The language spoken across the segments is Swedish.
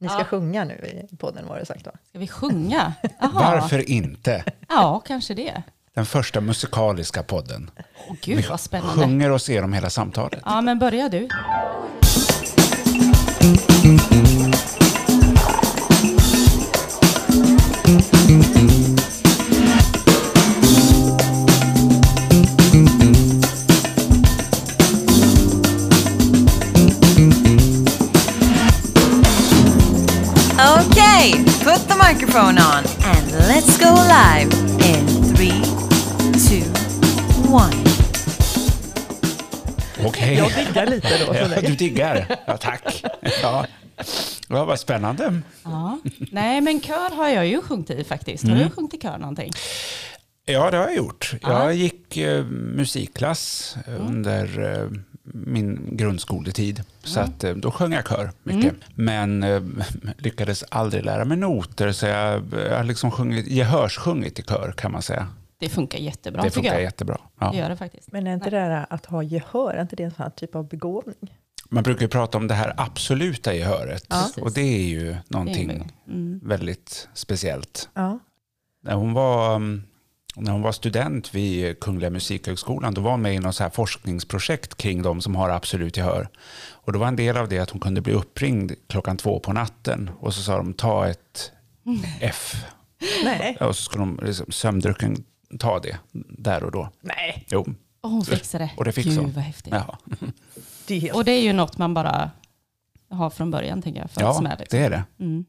Ni ska Ja. sjunga nu i podden var det sagt va? Ska vi sjunga? Jaha. Varför inte? Ja, kanske det. Den första musikaliska podden. Åh, gud vad spännande. Sjunger oss igenom hela samtalet. Ja, men börja du. Okay, diggar lite då. Ja, du diggar. Ja, tack. Ja. Ja, vad spännande. Ja. Nej, men kör har jag ju sjungit i faktiskt. Har du sjungit i kör någonting? Ja, det har jag gjort. Ja. Jag gick eh, musikklass Mm. under eh, min grundskoletid. Så att, eh, då sjöng jag kör mycket. Mm. Men eh, lyckades aldrig lära mig noter, så jag, jag har liksom sjungit, gehörssjungit i kör kan man säga. Det funkar jättebra det funkar jag. jättebra. Det Ja. gör det faktiskt. Men är inte det där att ha gehör, är inte det en sån här typ av begåvning? Man brukar ju prata om det här absoluta gehöret. Ja. Och det är ju Det någonting Mm. väldigt speciellt. Ja. När hon var, mm, när hon var student vid Kungliga Musikhögskolan, då var hon med i något så här forskningsprojekt kring de som har absolut gehör. Och då var en del av det att hon kunde bli uppringd klockan två på natten och så sa de ta ett F. Nej. Och så skulle de liksom, sömndrucken ta det där och då. Nej. Jo, Och hon fixade det. Och det fick Gud hon. vad häftigt. ja, Det är helt... Och det är ju något man bara har från början tänker jag. För att ja smälla, liksom. det är det. Mm.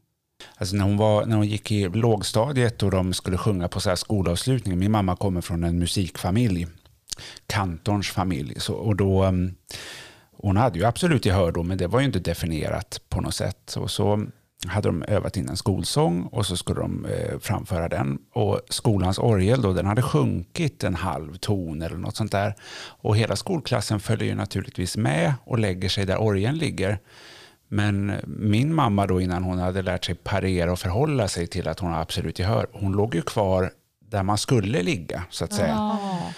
Alltså när, hon var, när hon gick i lågstadiet och de skulle sjunga på så här skolavslutning. Min mamma kommer från en musikfamilj, kantorns familj. Så, och då, um, hon hade ju absolut gehör då, men det var ju inte definierat på något sätt. Och så hade de övat in en skolsång och så skulle de eh, framföra den. Och skolans orgel då, den hade sjunkit en halv ton eller något sånt där. Och hela skolklassen följer ju naturligtvis med och lägger sig där orgeln ligger. Men min mamma då innan hon hade lärt sig parera och förhålla sig till att hon har absolut gehör, hon låg ju kvar där man skulle ligga så att säga. Ja.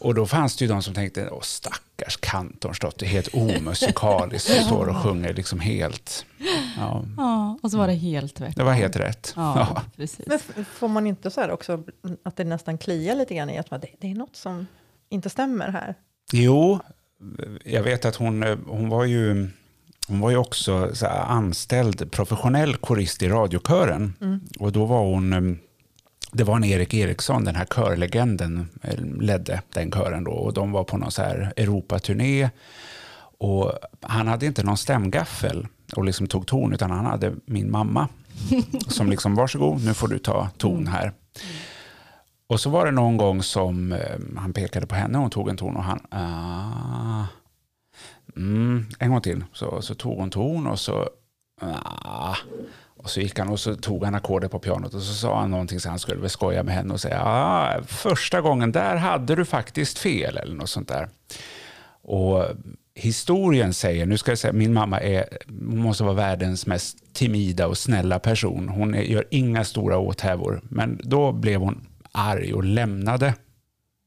Och då fanns det ju de som tänkte, åh stackars kantorns dotter, helt omusikaliskt, som står och sjunger liksom helt. Ja, ja, och så var det helt tvärtom. det var helt rätt. Ja, Ja. precis. Men får man inte så här också att det nästan kliar lite grann i att det, det är något som inte stämmer här? Jo, jag vet att hon, hon var ju hon var ju också anställd professionell korist i radiokören. Och då var hon, det var en Erik Eriksson, den här körlegenden, eh, ledde den kören då. Och de var på någon så här Europaturné. Och han hade inte någon stämgaffel och liksom tog ton, utan han hade min mamma. Som liksom, varsågod, nu får du ta ton här. Och så var det någon gång som eh, han pekade på henne och hon tog en ton och han... Ah, mm, en gång till. Så, så tog hon ton och så... Ah, och så gick han och så tog han ackordet på pianot och så sa han någonting så han skulle väl skoja med henne och säga ah, första gången där hade du faktiskt fel eller något sånt där. Och historien säger, nu ska jag säga, min mamma är, måste vara världens mest timida och snälla person. Hon är, gör inga stora åthävor. Men då blev hon arg och lämnade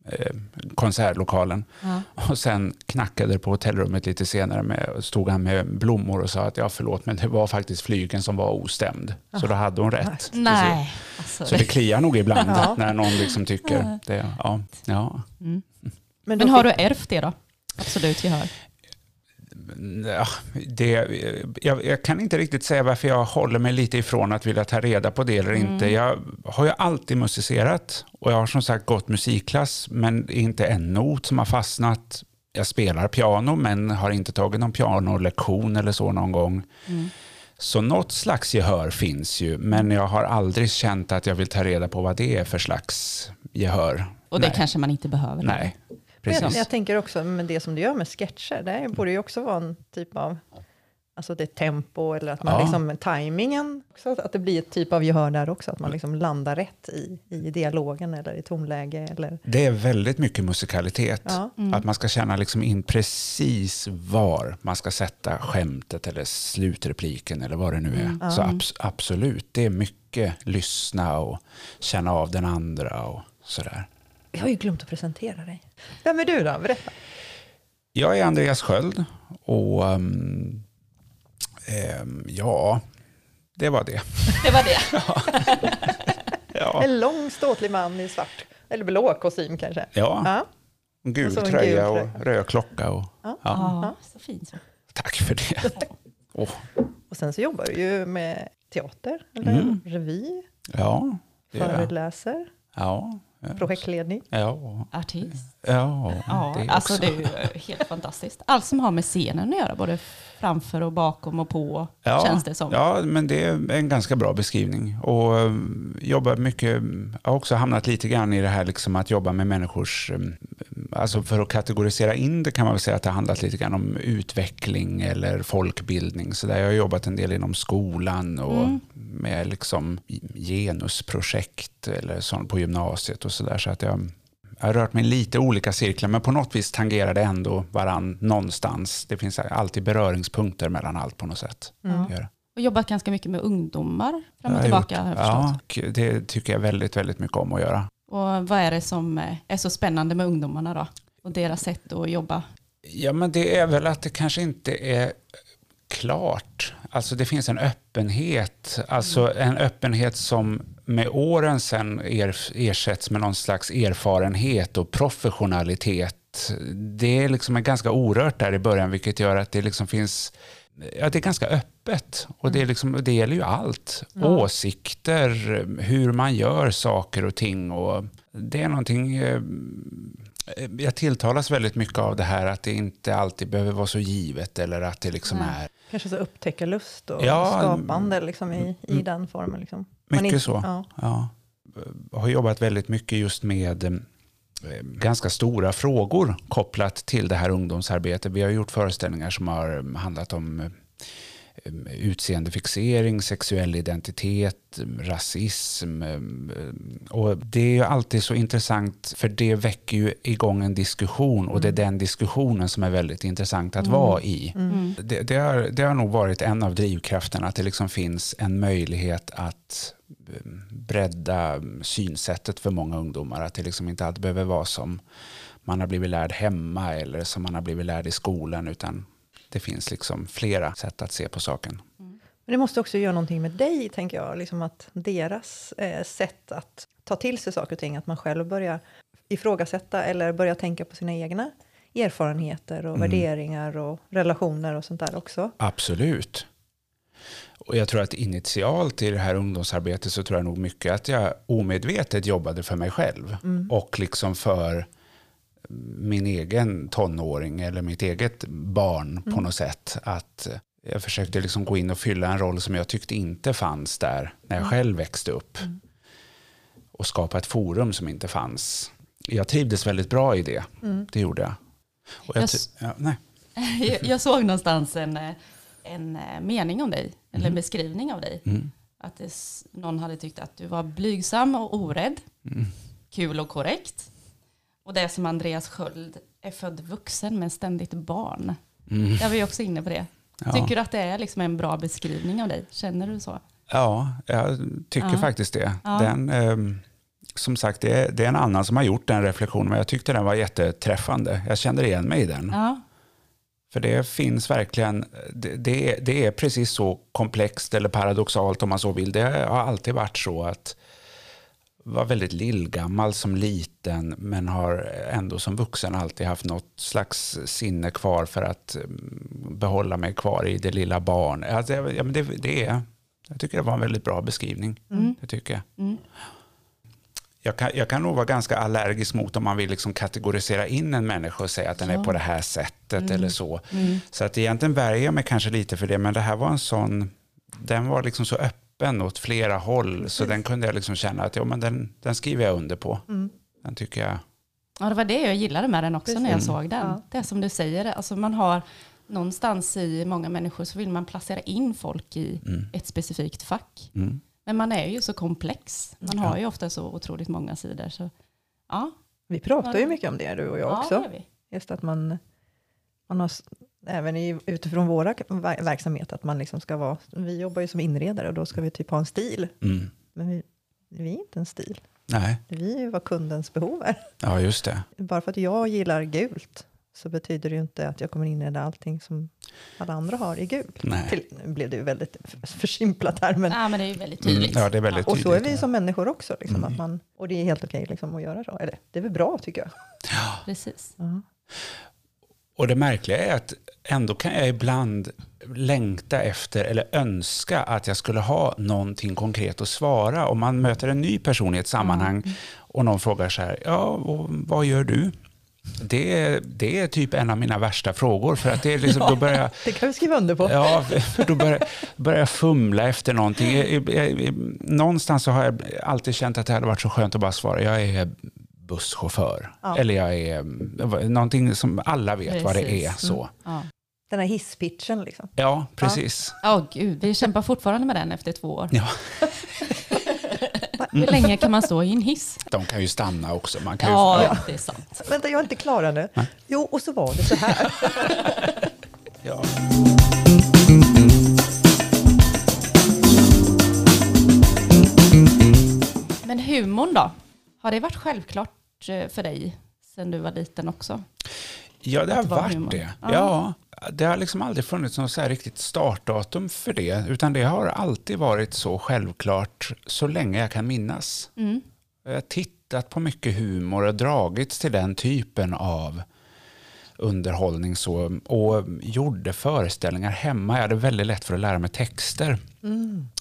eh, konsertlokalen. Ja. Och sen knackade det på hotellrummet lite senare med, stod han med blommor och sa att ja förlåt men det var faktiskt flygen som var ostämd. Så då hade hon rätt. Nej, alltså. Så det kliar nog ibland Ja. när någon liksom tycker det. Ja, ja. mm. Men, då Men har du ärvt det då? Absolut gehör. Ja, det, jag, jag kan inte riktigt säga varför jag håller mig lite ifrån att vilja ta reda på det eller inte. Jag har ju alltid musicerat och jag har som sagt gått musikklass men inte en not som har fastnat. Jag spelar piano men har inte tagit någon pianolektion eller så någon gång. Så något slags gehör finns ju men jag har aldrig känt att jag vill ta reda på vad det är för slags gehör. Och det Nej. kanske man inte behöver. Nej, jag, precis. jag tänker också med det som du gör med sketcher, det borde ju också vara en typ av, alltså det tempo eller att man Ja. liksom, tajmingen, också, att det blir ett typ av gehör där också, att man liksom landar rätt i, i dialogen eller i tonläge eller, Det är väldigt mycket musikalitet. ja. Att man ska känna liksom in precis var man ska sätta skämtet eller slutrepliken eller vad det nu är. Så abs- absolut, det är mycket lyssna och känna av den andra och sådär. Jag har ju glömt att presentera dig. Vem är du då? Berätta. Jag är Andreas Sköld och ehm, ehm, ja, det var det. Det var det. Ja, En lång ståtlig man i svart, eller blå kostym kanske. ja. Ja. gul Och så en gul tröja och tröja. röd klocka. Och, Ja. ja. Ja, så fint så. Tack för det. Åh, Och sen så jobbar du ju med teater, eller Mm. revy, ja, föreläser, ja, ja. Projektledning. Ja, Artist. ja, Ja, det alltså också. det är helt fantastiskt. Allt som har med scenen att göra, både framför och bakom och på, Ja, känns det som. Ja, men det är en ganska bra beskrivning. Och eh, jobbar mycket, jag har också hamnat lite grann i det här liksom att jobba med människors, eh, alltså för att kategorisera in det kan man väl säga att det har handlat lite grann om utveckling eller folkbildning. Så där jag har jobbat en del inom skolan och Mm. med liksom genusprojekt eller sånt på gymnasiet och sådär. Så att jag, jag har rört mig i lite olika cirklar, men på något vis tangerar det ändå varann någonstans. Det finns alltid beröringspunkter mellan allt på något sätt. Det. Och jobbat ganska mycket med ungdomar fram och tillbaka gjort. Ja, det tycker jag väldigt, väldigt mycket om att göra. Och vad är det som eh, är så spännande med ungdomarna då? Och deras sätt att jobba? Ja, men det är väl att det kanske inte är klart. Alltså det finns en öppenhet, alltså en öppenhet som med åren sen er, ersätts med någon slags erfarenhet och professionalitet. Det är liksom en ganska orört där i början, vilket gör att det liksom finns Ja, det är ganska öppet och det, är liksom, det gäller ju allt. Åsikter, hur man gör saker och ting. Och det är någonting... eh, Jag tilltalas väldigt mycket av det här att det inte alltid behöver vara så givet eller att det liksom Nej. är... Kanske så upptäckarlust och Ja, skapande liksom, i, i den formen. Liksom. Mycket inte- så. Ja. Ja. Jag har jobbat väldigt mycket just med eh, ganska stora frågor kopplat till det här ungdomsarbetet. Vi har gjort föreställningar som har handlat om eh, utseendefixering, sexuell identitet, rasism. eh, Och det är ju alltid så intressant för det väcker ju igång en diskussion och det är den diskussionen som är väldigt intressant att vara i. Mm. Det, det, har, det har nog varit en av drivkrafterna, att det liksom finns en möjlighet att eh, bredda synsättet för många ungdomar. Att det liksom inte alltid behöver vara som man har blivit lärd hemma eller som man har blivit lärd i skolan, utan det finns liksom flera sätt att se på saken. Men det måste också göra någonting med dig, tänker jag. Liksom att deras eh, sätt att ta till sig saker och ting, att man själv börjar ifrågasätta eller börjar tänka på sina egna erfarenheter och värderingar och relationer och sånt där också. Absolut. Och jag tror att initialt i det här ungdomsarbetet så tror jag nog mycket att jag omedvetet jobbade för mig själv. Och liksom för min egen tonåring eller mitt eget barn på något sätt. Att jag försökte liksom gå in och fylla en roll som jag tyckte inte fanns där när jag själv växte upp. Och skapa ett forum som inte fanns. Jag trivdes väldigt bra i det. Det gjorde jag. Och jag Jag ja, nej. Jag- Jag såg någonstans en, eh, en eh, mening om dig, eller en beskrivning av dig. Mm. Att det, någon hade tyckt att du var blygsam och orädd, Mm. kul och korrekt. Och det som Andreas Sköld är född vuxen men ständigt barn. Mm. Jag var ju också inne på det. Ja. Tycker du att det är liksom en bra beskrivning av dig? Känner du så? Ja, jag tycker Ja. faktiskt det. Ja. Den, ehm, som sagt, det är, det är en annan som har gjort den reflektionen, men jag tyckte den var jätteträffande. Jag kände igen mig i den. För det finns verkligen, det, det, är, det är precis så komplext eller paradoxalt om man så vill. Det har alltid varit så att var väldigt lillgammal som liten men har ändå som vuxen alltid haft något slags sinne kvar för att mm, behålla mig kvar i det lilla barn. Alltså, ja, men det, det är, jag tycker det var en väldigt bra beskrivning. Mm. Det tycker jag. Mm. Jag kan, jag kan nog vara ganska allergisk mot om man vill liksom kategorisera in en människa och säga att den är på det här sättet eller så. Mm. Så att egentligen värjer jag mig kanske lite för det, men det här var en sån, den var liksom så öppen åt flera håll, så den kunde jag liksom känna att ja, men den, den skriver jag under på. Mm. Den tycker jag, Ja, det var det jag gillade med den också när jag Precis. såg den. Ja. Det är som du säger, alltså man har någonstans i många människor så vill man placera in folk i mm, ett specifikt fack. mm, Men man är ju så komplex. Man Ja. har ju ofta så otroligt många sidor. Så, ja, Vi pratar ju mycket om det, du och jag ja, också. det gör vi. Just att man, man har, även i, utifrån våra ver- verksamhet, att man liksom ska vara, vi jobbar ju som inredare och då ska vi typ ha en stil. mm. Men vi, vi är inte en stil. Nej, Vi är ju vad kundens behov är. ja just det. Bara för att jag gillar gult så betyder det ju inte att jag kommer inreda allting som alla andra har i gult. Nej. Till, nu blev det ju väldigt försimplat här, men Ja, men det är ju väldigt Mm, tydligt. ja, det är väldigt och så är tydligt. vi som människor också. Liksom, Mm. att man, och det är helt okej liksom, att göra så. Eller, det är väl bra tycker jag. Precis. Ja. Och det märkliga är att ändå kan jag ibland längta efter eller önska att jag skulle ha någonting konkret att svara. Om man möter en ny person i ett sammanhang och någon frågar så här, ja, vad gör du? Det är, det är typ en av mina värsta frågor, för att det är liksom, då börjar Det kan vi skriva under på. Ja, för då börjar, börjar jag fumla efter någonting. Jag, jag, jag, någonstans så har jag alltid känt att det hade varit så skönt att bara svara, jag är busschaufför. Ja. Eller jag är någonting som alla vet vad det Precis. är. Så. Ja. Den här hisspitchen liksom. Ja, precis. Åh gud, vi kämpar fortfarande med den efter två år. Ja, Hur länge kan man stå i en hiss? de kan ju stanna också. Man kan ju, Ja, det är sant. Vänta, jag är inte klar ännu. Jo, och så var det så här. ja. Men humorn då? Har det varit självklart eh, för dig sen du var liten också? Ja, det har varit humor. det. Ja. Ja, det har liksom aldrig funnits något så riktigt startdatum för det, utan det har alltid varit så självklart så länge jag kan minnas. Mm. Jag har tittat på mycket humor och dragits till den typen av underhållning så, och gjorde föreställningar hemma. Jag hade väldigt lätt för att lära mig texter.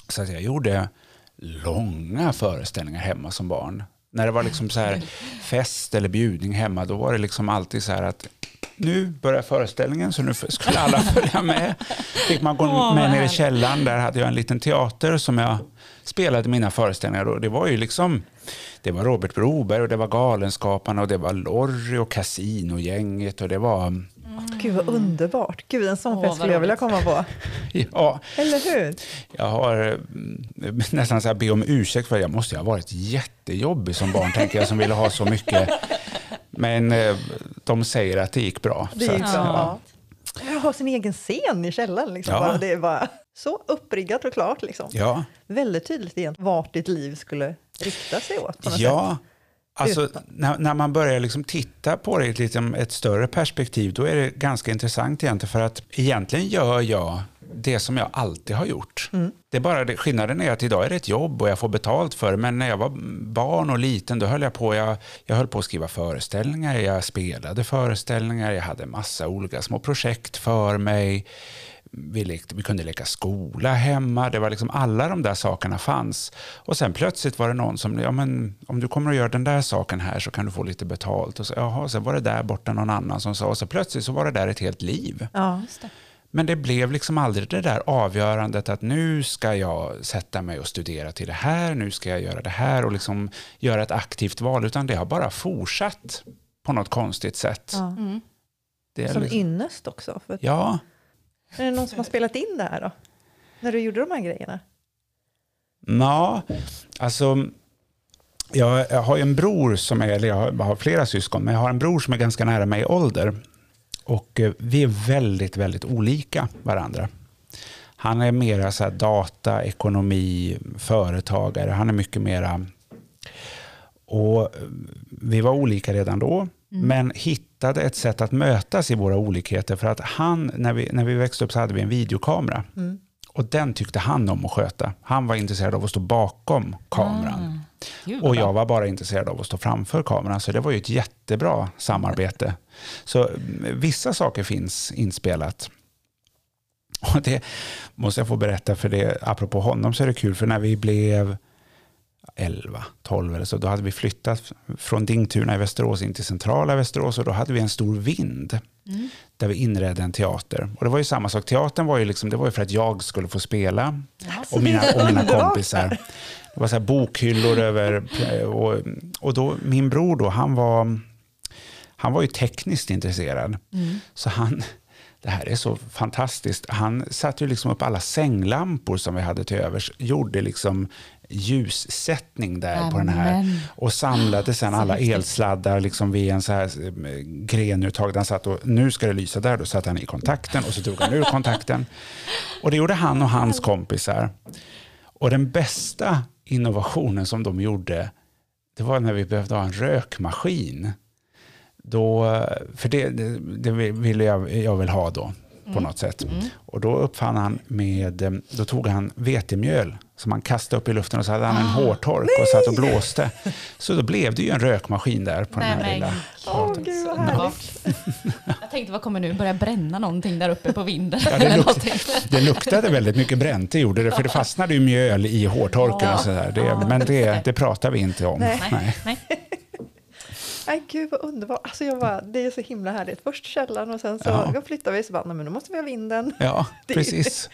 Så att jag gjorde långa föreställningar hemma som barn. När det var liksom så här fest eller bjudning hemma, då var det liksom alltid så här att nu börjar föreställningen, så nu skulle alla följa med. Fick man gå med ner i källaren, där hade jag en liten teater som jag spelade mina föreställningar. Och det var ju liksom, det var Robert Broberg och det var Galenskaparna och det var Lorry och Casinogänget och det var, Gud vad underbart. Gud, en sån fest skulle jag vilja komma på. ja, Eller hur? jag har mm, nästan så här be om ursäkt för jag måste ha varit jättejobbig som barn, tänker jag, som ville ha så mycket. Men eh, de säger att det gick bra. Det gick bra. ja. Ja. Jag har sin egen scen i källaren. Liksom. Ja. Bara, det är bara så uppriggat och klart. Liksom. Ja, Väldigt tydligt igen vart ditt liv skulle rikta sig åt. Något sätt. Alltså, när, när man börjar liksom titta på det i ett, liksom, ett större perspektiv, då är det ganska intressant egentligen, för att egentligen gör jag det som jag alltid har gjort. Det är bara det, skillnaden är att idag är det ett jobb och jag får betalt för det, men när jag var barn och liten, då höll jag på, jag, jag höll på att skriva föreställningar, jag spelade föreställningar, jag hade massa olika små projekt för mig. Vi, lekte, vi kunde leka skola hemma, det var liksom alla de där sakerna fanns. Och sen plötsligt var det någon som, ja men om du kommer att göra den där saken här så kan du få lite betalt. Och så, jaha, sen var det där borta någon annan som sa, och så plötsligt så var det där ett helt liv. Ja. Just det. Men det blev liksom aldrig det där avgörandet att nu ska jag sätta mig och studera till det här, nu ska jag göra det här och liksom göra ett aktivt val, utan det har bara fortsatt på något konstigt sätt. Ja. Mm. Det är Som liksom, ynnest också. För ja, Är det någon som har spelat in det här då? När du gjorde de här grejerna? Ja, alltså jag, jag har ju en bror som är, eller jag har, jag har flera syskon, men jag har en bror som är ganska nära mig i ålder. Och eh, vi är väldigt, väldigt olika varandra. Han är mera så här data, ekonomi, företagare. Han är mycket mera... Och eh, vi var olika redan då, men hittade ett sätt att mötas i våra olikheter. För att han, när vi, när vi växte upp så hade vi en videokamera. Mm. Och den tyckte han om att sköta. Han var intresserad av att stå bakom kameran. Vad Och jag var bara intresserad av att stå framför kameran. Så det var ju ett jättebra samarbete. Så mm, vissa saker finns inspelat. Och det måste jag få berätta, för det, apropå honom så är det kul, för när vi blev 11, 12 eller så, då hade vi flyttat från Dingtuna i Västerås in till centrala Västerås och då hade vi en stor vind Mm. där vi inredde en teater. Och det var ju samma sak, teatern var ju, liksom, det var ju för att jag skulle få spela och mina, och mina kompisar. Det var så bokhyllor över, och, och då, min bror då, han var, han var ju tekniskt intresserad. Mm. Så han, det här är så fantastiskt, han satte ju liksom upp alla sänglampor som vi hade till övers, gjorde liksom ljussättning där på den här Amen. och samlade sen alla elsladdar liksom vid en så här eh, grenuttag. Han satt och nu ska det lysa där, då satte han i kontakten och så drog han ur kontakten. Och det gjorde han och hans kompisar. Och den bästa innovationen som de gjorde, det var när vi behövde ha en rökmaskin. då, för det, det, det ville jag, jag vill ha då på något sätt. Och då uppfann han med, eh, då tog han vetemjöl som han kastade upp i luften och så hade han en hårtork och satt och blåste. Så då blev det ju en rökmaskin där på den Nej, här men lilla. Åh, gud vad. Jag tänkte, vad kommer nu? Börja bränna någonting där uppe på vinden? Ja, det, eller lukt, någonting. det luktade väldigt mycket bränt, det gjorde det, för det fastnade ju mjöl i hårtorken Ja. och sådär. Det, men det, det pratar vi inte om. Nej. Nej, nej. Nej, gud vad underbart. Alltså jag bara, det är så himla härligt. Först källan och sen så Ja. flyttar vi så bara, "Nej, men nu måste vi ha vinden. Ja, Det- precis.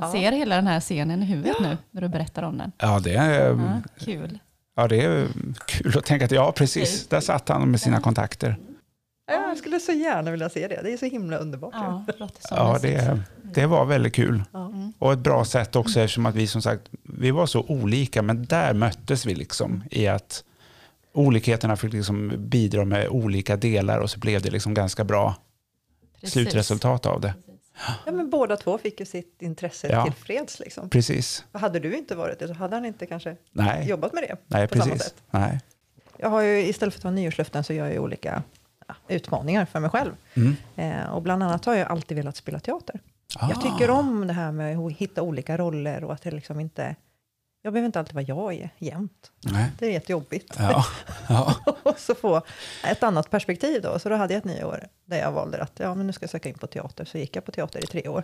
Jag ser hela den här scenen i huvudet nu när du berättar om den. Ja, det är, Ja, kul. ja, det är kul att tänka att ja, precis, där satt han med sina kontakter. Ja, Jag skulle så gärna vilja se det. Det är så himla underbart. Ja, det Ja, det, det var väldigt kul. Ja. Mm. Och ett bra sätt också eftersom att vi som sagt, vi var så olika, men där möttes vi liksom i att olikheterna fick liksom bidra med olika delar och så blev det liksom ganska bra Precis. slutresultat av det. Ja, men båda två fick ju sitt intresse Ja. tillfreds. Liksom. Precis. Hade du inte varit det så hade han inte kanske Nej, jobbat med det. nej på samma precis. sätt. Nej. Jag har ju, istället för att ta nyårslöften så gör jag ju olika ja, utmaningar för mig själv. Mm. Eh, och bland annat har jag alltid velat spela teater. Ah. Jag tycker om det här med att hitta olika roller och att det liksom inte... Jag behöver inte alltid vara jag är jämt. Nej. Det är jättejobbigt. Ja. Ja. och så få ett annat perspektiv då. Så då hade jag ett nyår där jag valde att ja, men nu ska jag söka in på teater. Så gick jag på teater i tre år.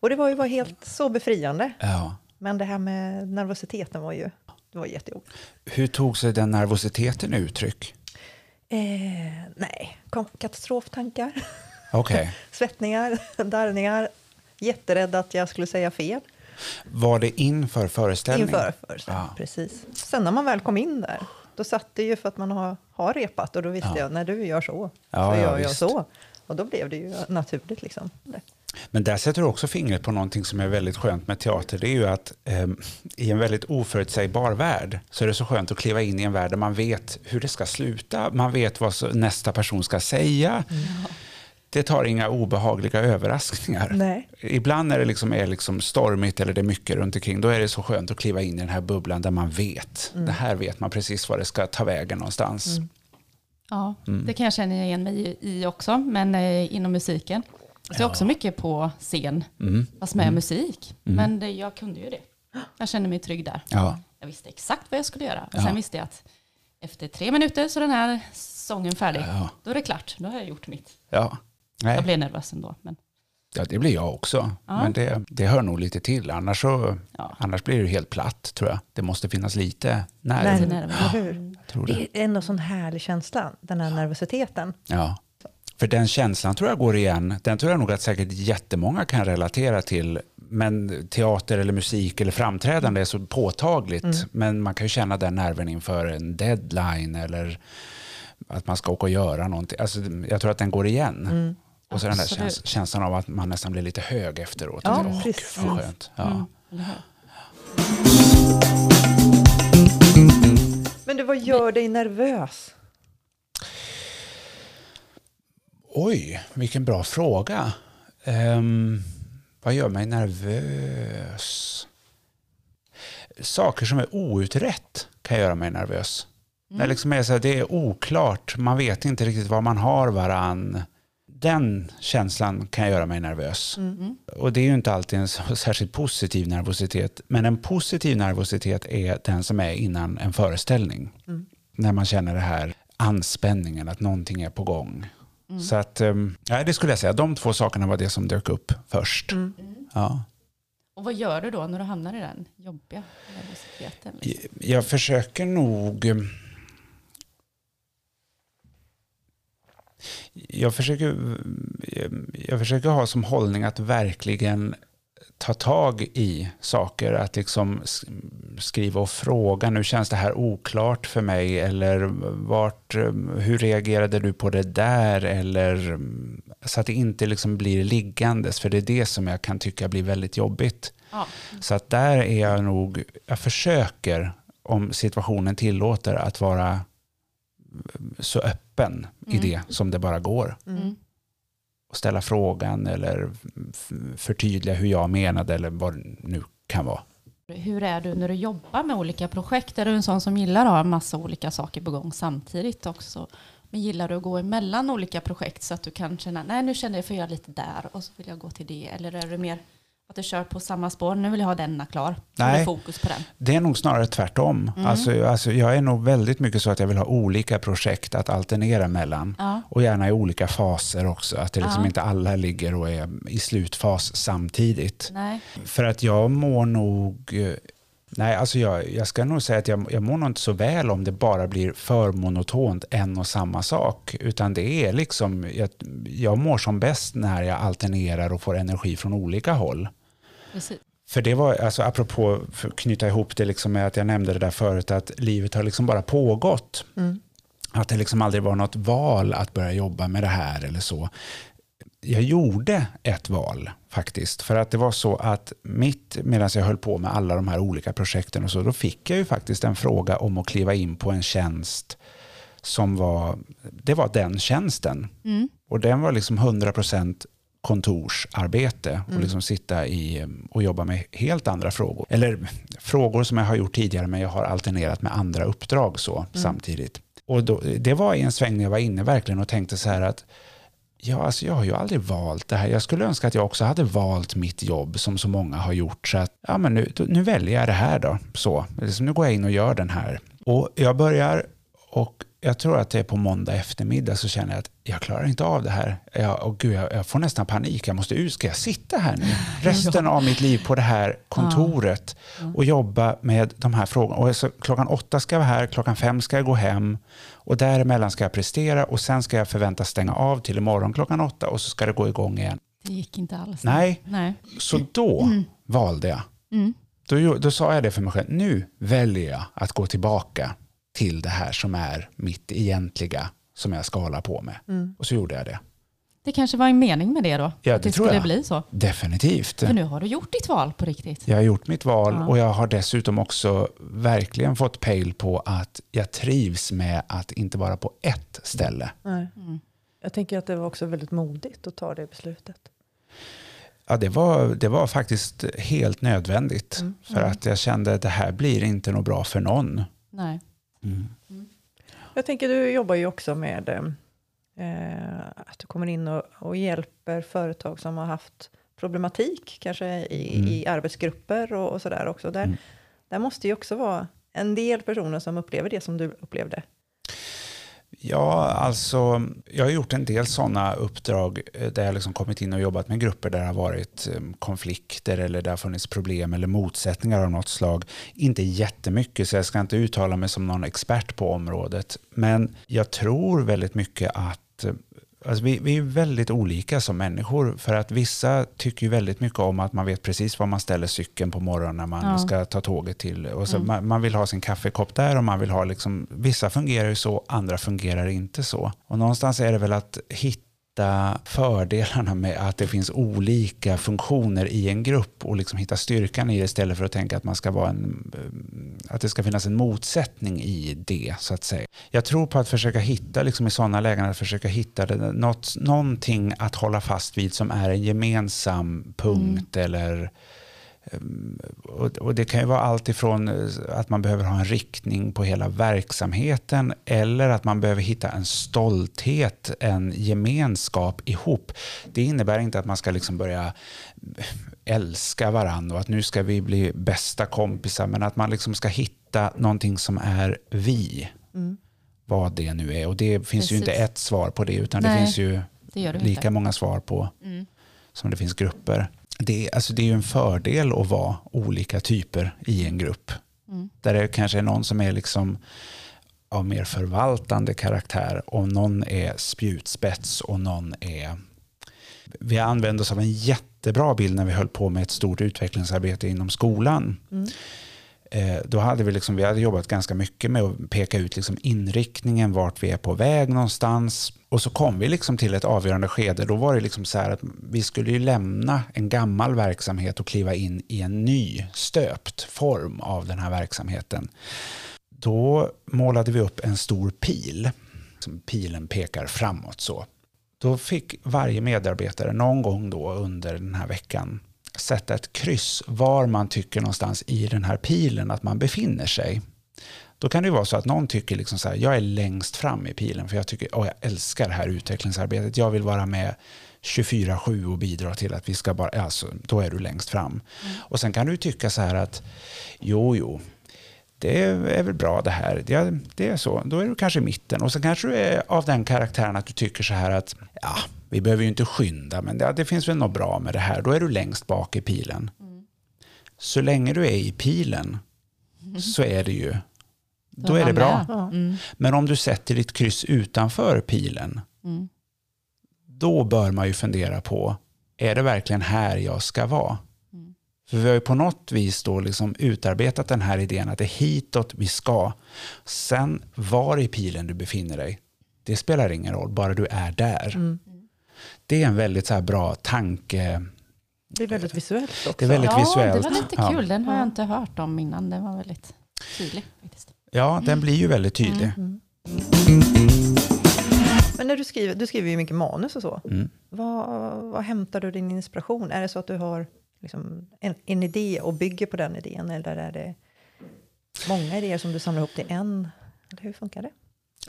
Och det var ju bara helt så befriande. Ja. Men det här med nervositeten var ju det var jättejobbigt. Hur tog sig den nervositeten uttryck? Eh, nej, kom, katastroftankar, Okej. svettningar, darrningar. Jätterädd att jag skulle säga fel Var det inför föreställningen? inför föreställningen. Ja. Precis. Sen när man väl kom in där, då satt det ju för att man har, har repat och då visste Ja. jag när du gör så, Ja, så ja, gör jag visst. så. Och då blev det ju naturligt liksom. Men där sätter du också fingret på någonting som är väldigt skönt med teater. Det är ju att eh, i en väldigt oförutsägbar värld så är det så skönt att kliva in i en värld där man vet hur det ska sluta. Man vet vad nästa person ska säga. Det tar inga obehagliga överraskningar. Nej. Ibland när det liksom är liksom stormigt eller det är mycket runt omkring, då är det så skönt att kliva in i den här bubblan där man vet. Det här vet man precis var det ska ta vägen någonstans. Ja, Mm. det kan jag känna igen mig i- också, men eh, inom musiken. Så jag är också mycket på scen, Mm. fast med musik. Mm. Men det, jag kunde ju det. Jag kände mig trygg där. Ja. Jag visste exakt vad jag skulle göra. Och Ja. sen visste jag att efter tre minuter så är den här sången färdig. Ja. Då är det klart, då har jag gjort mitt. Ja. Nej. Jag blev nervös ändå. Men, ja, det blir jag också. Ja. Men det, det hör nog lite till. Annars, så, ja. annars blir det helt platt, tror jag. Det måste finnas lite Nej, nerv. nerv. tror Det det. är ändå sån härlig känsla, den här nervositeten. Ja. För den känslan tror jag går igen. Den tror jag nog att säkert jättemånga kan relatera till. Men teater eller musik eller framträdande är så påtagligt. Mm. Men man kan ju känna den nerven inför en deadline eller att man ska åka och göra någonting. Alltså, jag tror att den går igen. Mm. Och så den där känslan av att man nästan blir lite hög efteråt. Ja, gud, precis. vad skönt. Ja. Mm, eller hur? Men du, vad gör dig nervös? Oj, vilken bra fråga. Ehm, vad gör mig nervös? Saker som är outrett kan göra mig nervös. Mm. När liksom är så här, det är oklart, man vet inte riktigt var man har varann. Den känslan kan göra mig nervös. Mm. Och det är ju inte alltid en särskilt positiv nervositet. Men en positiv nervositet är den som är innan en föreställning. Mm. När man känner det här anspänningen, att någonting är på gång. Mm. Så att, um, ja, det skulle jag säga, de två sakerna var det som dök upp först. Mm. Ja. Och vad gör du då när du hamnar i den jobbiga nervositeten? Liksom? Jag försöker nog... Jag försöker, jag försöker ha som hållning att verkligen ta tag i saker. Att liksom skriva och fråga, nu känns det här oklart för mig. Eller vart, hur reagerade du på det där? Eller, så att det inte liksom blir liggandes. För det är det som jag kan tycka blir väldigt jobbigt. Ja. Så att där är jag nog, jag försöker om situationen tillåter att vara så öppen i Mm. det som det bara går. Mm. Och ställa frågan eller förtydliga hur jag menade eller vad det nu kan vara. Hur är du när du jobbar med olika projekt? Är du en sån som gillar att ha en massa olika saker på gång samtidigt också? Men gillar du att gå emellan olika projekt så att du kan känna, nej nu känner jag för att göra lite där och så vill jag gå till det. Eller är det mer att du kör på samma spår, nu vill jag ha denna klar. Nej. fokus på den. Det är nog snarare tvärtom. Mm. Alltså, alltså, jag är nog väldigt mycket så att jag vill ha olika projekt att alternera mellan. Ja. Och gärna i olika faser också. Att det liksom Ja. inte alla ligger och är i slutfas samtidigt. Nej. För att jag mår nog... Nej, alltså jag, jag ska nog säga att jag, jag mår nog inte så väl om det bara blir för monotont en och samma sak. Utan det är liksom, jag, jag mår som bäst när jag alternerar och får energi från olika håll. Precis. För det var, alltså apropå för att knyta ihop det liksom med att jag nämnde det där förut, att livet har liksom bara pågått. Mm. Att det liksom aldrig var något val att börja jobba med det här eller så. Jag gjorde ett val faktiskt, för att det var så att mitt medan jag höll på med alla de här olika projekten och så, då fick jag ju faktiskt en fråga om att kliva in på en tjänst som var, det var den tjänsten. Mm. Och den var liksom 100% kontorsarbete och liksom sitta i och jobba med helt andra frågor. Eller frågor som jag har gjort tidigare men jag har alternerat med andra uppdrag så samtidigt. Och då, det var i en sväng när jag var inne verkligen och tänkte så här att Ja, alltså jag har ju aldrig valt det här. Jag skulle önska att jag också hade valt mitt jobb som så många har gjort. Så att, ja, men nu, nu väljer jag det här då. Så, liksom, nu går jag in och gör den här. Och jag börjar och jag tror att det är på måndag eftermiddag så känner jag att jag klarar inte av det här. Jag, och gud, jag, jag får nästan panik. Jag måste ut. Ska jag sitta här nu resten av mitt liv på det här kontoret och jobba med de här frågorna? Och så, klockan åtta ska jag vara här, klockan fem ska jag gå hem och däremellan ska jag prestera och sen ska jag förväntas stänga av till imorgon klockan åtta och så ska det gå igång igen. Det gick inte alls. Nej, Nej. så då valde jag. Mm. Då, då sa jag det för mig själv. Nu väljer jag att gå tillbaka till det här som är mitt egentliga som jag ska hålla på med. Och så gjorde jag det. Det kanske var en mening med det då? Ja, att det det tror skulle jag. bli så? Definitivt. För nu har du gjort ditt val på riktigt. Jag har gjort mitt val Ja. och jag har dessutom också verkligen fått pejl på att jag trivs med att inte vara på ett ställe. Nej. Mm. Jag tänker att det var också väldigt modigt att ta det beslutet. Ja, det, var, det var faktiskt helt nödvändigt. Mm. För att jag kände att det här blir inte något bra för någon. Nej. Mm. Jag tänker du jobbar ju också med eh, att du kommer in och, och hjälper företag som har haft problematik, kanske i, Mm. i arbetsgrupper och, och sådär också. Där, Mm. där måste ju också vara en del personer som upplever det som du upplevde. Ja, alltså jag har gjort en del sådana uppdrag eh, där jag liksom kommit in och jobbat med grupper där det har varit ehm, konflikter eller där har funnits problem eller motsättningar av något slag. Inte jättemycket, så jag ska inte uttala mig som någon expert på området. Men jag tror väldigt mycket att eh, Alltså vi, vi är väldigt olika som människor för att vissa tycker ju väldigt mycket om att man vet precis var man ställer cykeln på morgonen när man Ja. ska ta tåget till. Och så Mm. man, man vill ha sin kaffekopp där och man vill ha liksom, vissa fungerar ju så, andra fungerar inte så. Och någonstans är det väl att hitta fördelarna med att det finns olika funktioner i en grupp och liksom hitta styrkan i det istället för att tänka att man ska vara en, eh, att det ska finnas en motsättning i det så att säga. Jag tror på att försöka hitta liksom i sådana lägen att försöka hitta det, något, någonting att hålla fast vid som är en gemensam punkt eller ehm, och, och det kan ju vara allt ifrån eh, att man behöver ha en riktning på hela verksamheten eller att man behöver hitta en stolthet, en gemenskap ihop. Det innebär inte att man ska liksom börja älska varandra och att nu ska vi bli bästa kompisar men att man liksom ska hitta någonting som är vi. Mm. Vad det nu är. Och det finns ju inte Precis. ett svar på det utan det Nej, finns ju Det du lika inte. många svar på Mm. som det finns grupper. Det, är- alltså det är ju en fördel att vara olika typer i en grupp. Mm. Där det kanske är någon som är liksom av mer förvaltande karaktär och någon är spjutspets och någon är... Vi använde oss av en jättebra bild när vi höll på med ett stort utvecklingsarbete inom skolan. Mm. Eh, då hade vi, liksom, vi hade jobbat ganska mycket med att peka ut liksom inriktningen, vart vi är på väg någonstans. Och så kom vi liksom till ett avgörande skede. Då var det liksom så här att vi skulle ju lämna en gammal verksamhet och kliva in i en ny stöpt form av den här verksamheten. Då målade vi upp en stor pil. Som pilen pekar framåt så. Då fick varje medarbetare någon gång då under den här veckan sätta ett kryss var man tycker någonstans i den här pilen att man befinner sig. Då kan det vara så att någon tycker liksom så här, jag är längst fram i pilen för jag tycker, åh, jag älskar det här utvecklingsarbetet. Jag vill vara med 24-7 och bidra till att vi ska bara, alltså, då är du längst fram. Och sen kan du tycka så här att, jo, jo, det är väl bra det här. Det, det är så. Då är du kanske i mitten. Och sen kanske du är av den karaktären att du tycker så här att ja, vi behöver ju inte skynda, men det, det finns väl något bra med det här. Då är du längst bak i pilen. Så länge du är i pilen så är det ju, då är det bra. Ja. Mm. Men om du sätter ditt kryss utanför pilen, Mm. då bör man ju fundera på, är det verkligen här jag ska vara? Mm. För vi har ju på något vis då liksom utarbetat den här idén att det är hitåt vi ska. Sen var i pilen du befinner dig, det spelar ingen roll, bara du är där. Mm. Det är en väldigt så här bra tanke. Det är väldigt visuellt också. Det är väldigt ja, visuellt. det var lite Ja. kul. Den har jag Ja. inte hört om innan. Den var väldigt tydlig faktiskt. Ja, den blir ju väldigt tydlig. Mm. Men när du skriver, du skriver ju mycket manus och så. Mm. Vad, vad hämtar du din inspiration? Är det så att du har liksom en, en idé och bygger på den idén? Eller är det många idéer som du samlar ihop till en? Eller hur funkar det?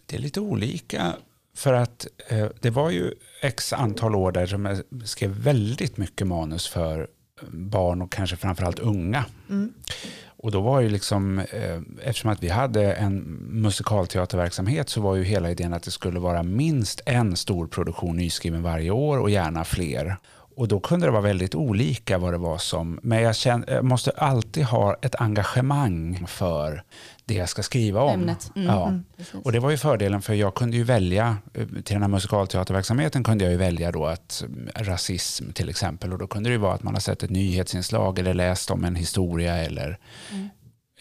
Det är lite olika. För att eh, det var ju x antal år där som jag skrev väldigt mycket manus för barn och kanske framförallt unga. Mm. Och då var ju liksom, eh, eftersom att vi hade en musikalteaterverksamhet så var ju hela idén att det skulle vara minst en stor produktion nyskriven varje år och gärna fler. Och då kunde det vara väldigt olika vad det var som, men jag, känner, jag måste alltid ha ett engagemang för det jag ska skriva om. Ämnet. Mm. Ja. Mm. Och det var ju fördelen för jag kunde ju välja, eh, till den här musikalteaterverksamheten kunde jag ju välja då att mm, rasism till exempel och då kunde det ju vara att man har sett ett nyhetsinslag eller läst om en historia eller, Mm.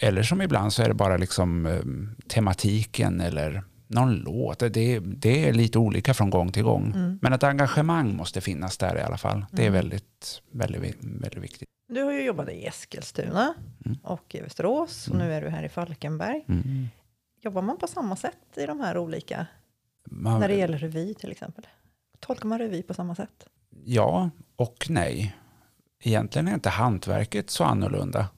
eller som ibland så är det bara liksom eh, tematiken eller någon låt. Det, det är lite olika från gång till gång. Mm. Men ett engagemang måste finnas där i alla fall. Det är Mm. väldigt, väldigt, väldigt viktigt. Du har ju jobbat i Eskilstuna Mm. och i Västerås och nu är du här i Falkenberg. Mm. Jobbar man på samma sätt i de här olika, Man, när det gäller revy till exempel? Tolkar man revy på samma sätt? Ja och nej. Egentligen är inte hantverket så annorlunda.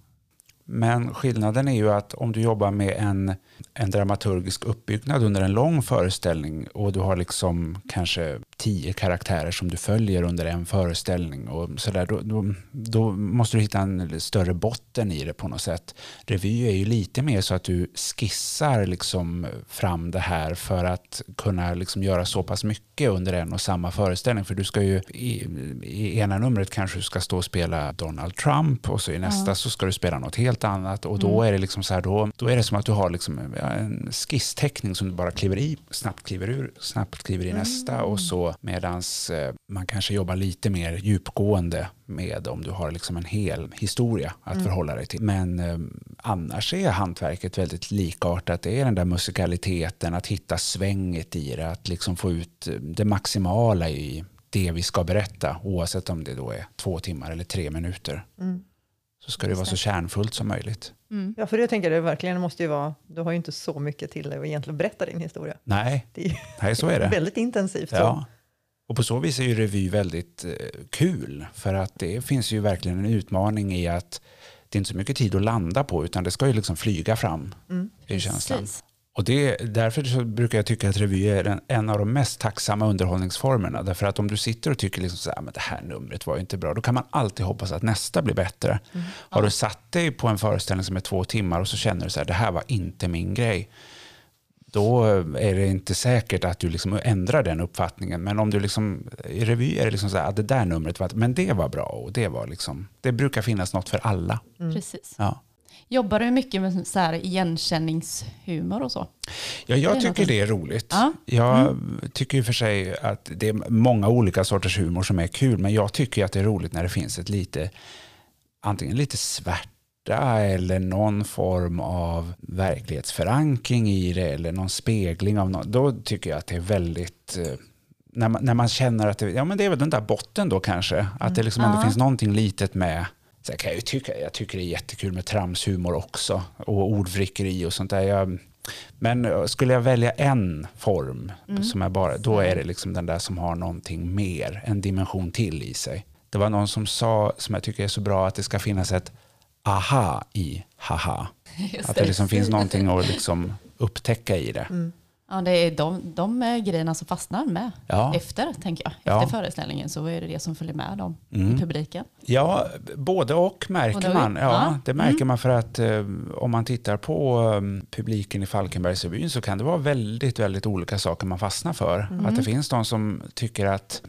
Men skillnaden är ju att om du jobbar med en, en dramaturgisk uppbyggnad under en lång föreställning och du har liksom kanske tio karaktärer som du följer under en föreställning och så där, då, då, då måste du hitta en större botten i det på något sätt. Revy är ju lite mer så att du skissar liksom fram det här för att kunna liksom göra så pass mycket under en och samma föreställning. För du ska ju i, i ena numret kanske du ska stå och spela Donald Trump och så i nästa Ja. så ska du spela något helt annat och då är det liksom så här då, då är det som att du har liksom en skissteckning som du bara kliver i, snabbt kliver ur, snabbt kliver i nästa och så medans eh, man kanske jobbar lite mer djupgående med om du har liksom en hel historia att förhålla dig till. Men eh, annars är hantverket väldigt likartat. Det är den där musikaliteten, att hitta svänget i det, att liksom få ut eh, det maximala i det vi ska berätta, oavsett om det då är två timmar eller tre minuter. Mm. Så ska det vara så kärnfullt som möjligt. Mm. Ja, för det tänker jag verkligen måste ju vara, du har ju inte så mycket till dig att egentligen berätta din historia. Nej, Det är ju nej så är det. väldigt intensivt. Så. Och på så vis är ju revy väldigt eh, kul. För att det finns ju verkligen en utmaning i att det är inte så mycket tid att landa på utan det ska ju liksom flyga fram. Mm. är känslan. Precis. Och det, därför så brukar jag tycka att revy är en, en av de mest tacksamma underhållningsformerna. Därför att om du sitter och tycker liksom så här, men det här numret var inte bra, då kan man alltid hoppas att nästa blir bättre. Har du satt dig på en föreställning som är två timmar och så känner du så här, det här var inte min grej. Då är det inte säkert att du liksom ändrar den uppfattningen. Men om du liksom, i revy är det liksom så här, att det där numret var, men det var bra och det var liksom, det brukar finnas något för alla. Mm. Precis. Ja. Jobbar du mycket med så här igenkänningshumor och så? Ja, jag Det tycker något- det är roligt. Ja. Jag tycker i och för sig att det är många olika sorters humor som är kul, men jag tycker att det är roligt när det finns ett lite, antingen lite svärta eller någon form av verklighetsförankring i det eller någon spegling av något. Då tycker jag att det är väldigt eh, när man, när man känner att det, ja, men det är väl den där botten då kanske. Att det liksom ändå Ja. finns någonting litet med. Så jag, kan ju tycka, jag tycker det är jättekul med tramshumor också. Och ordvrickeri och sånt där. Jag, men eh, skulle jag välja en form, som är bara, då är det liksom den där som har någonting mer, en dimension till i sig. Det var någon som sa, som jag tycker är så bra, att det ska finnas ett aha i haha. Just Att det liksom finns någonting att liksom upptäcka i det. Mm. Ja, det är de, de grejerna som fastnar med Ja. efter, tänker jag. Ja. Efter föreställningen så är det det som följer med dem i Mm. publiken. Ja, både och märker Både och. man. Ja, Ja. Det märker Mm. man för att eh, om man tittar på eh, publiken i Falkenbergsrevyn så kan det vara väldigt, väldigt olika saker man fastnar för. Mm. Att det finns de som tycker att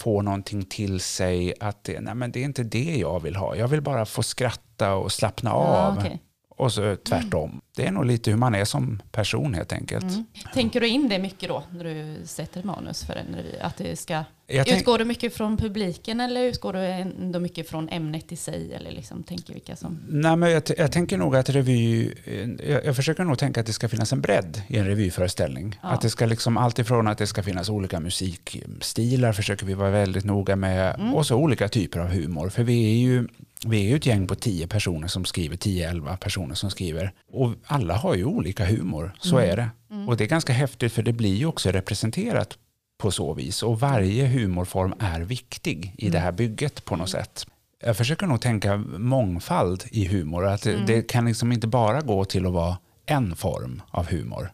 få någonting till sig att det, nej, men det är inte det jag vill ha. Jag vill bara få skratta och slappna av. Ja, okej. Och så tvärtom. Det är nog lite hur man är som person helt enkelt. mm. Tänker du in det mycket då när du sätter manus för en revy? Att det ska, Jag utgår du mycket från publiken eller utgår du ändå mycket från ämnet i sig? Eller liksom tänker vilka som... Nej, men jag, jag tänker nog att revy... eh, Jag, jag försöker nog tänka att det ska finnas en bredd i en revyföreställning. Ja. Att det ska liksom alltifrån att det ska finnas olika musikstilar försöker vi vara väldigt noga med. Mm. Och så olika typer av humor. För vi är ju, vi är ju ett gäng på tio personer som skriver, 10-11 personer som skriver. Och alla har ju olika humor, så Mm. är det. Och det är ganska häftigt för det blir ju också representerat på så vis. Och varje humorform är viktig i det här bygget på något sätt. Jag försöker nog tänka mångfald i humor. Att det, det kan liksom inte bara gå till att vara en form av humor.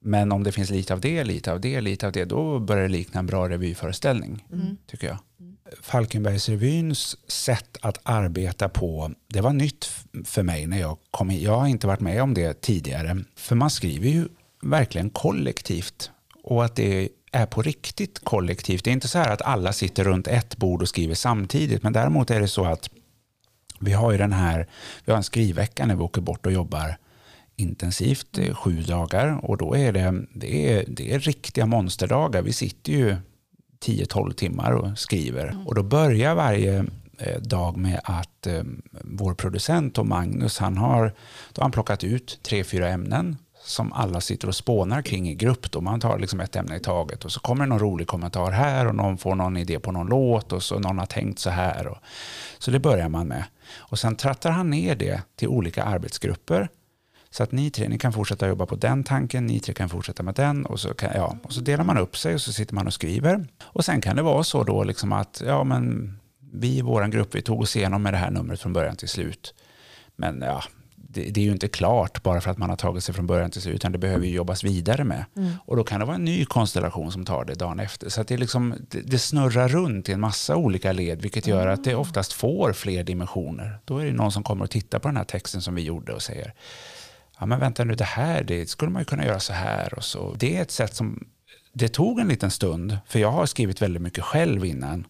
Men om det finns lite av det, lite av det, lite av det, då börjar det likna en bra revyföreställning, Mm. tycker jag. Falkenbergsrevyns sätt att arbeta på, det var nytt för mig när jag kom hit. Jag har inte varit med om det tidigare. För man skriver ju verkligen kollektivt. Och att det är på riktigt kollektivt. Det är inte så här att alla sitter runt ett bord och skriver samtidigt. Men däremot är det så att vi har ju den här, vi har en skrivvecka när vi åker bort och jobbar intensivt eh, sju dagar. Och då är det, det, är, det är riktiga monsterdagar. Vi sitter ju 10-12 timmar och skriver. Och då börjar varje eh, dag med att eh, vår producent och Magnus, han har, då har han plockat ut tre, fyra ämnen som alla sitter och spånar kring i grupp. Då. Man tar liksom ett ämne i taget och så kommer det någon rolig kommentar här och någon får någon idé på någon låt och så någon har tänkt så här. Och, så det börjar man med. Och sen trattar han ner det till olika arbetsgrupper. Så att ni tre ni kan fortsätta jobba på den tanken, ni tre kan fortsätta med den och så, kan, ja, och så delar man upp sig och så sitter man och skriver. Och sen kan det vara så då liksom att ja, men vi i vår grupp vi tog oss igenom med det här numret från början till slut. Men ja, det, det är ju inte klart bara för att man har tagit sig från början till slut, utan det behöver ju jobbas vidare med. Och då kan det vara en ny konstellation som tar det dagen efter. Så det, är liksom, det, det snurrar runt i en massa olika led, vilket gör att det oftast får fler dimensioner. Då är det någon som kommer och tittar på den här texten som vi gjorde och säger ja men vänta nu, det här det skulle man ju kunna göra så här och så. Det är ett sätt som, det tog en liten stund, för jag har skrivit väldigt mycket själv innan.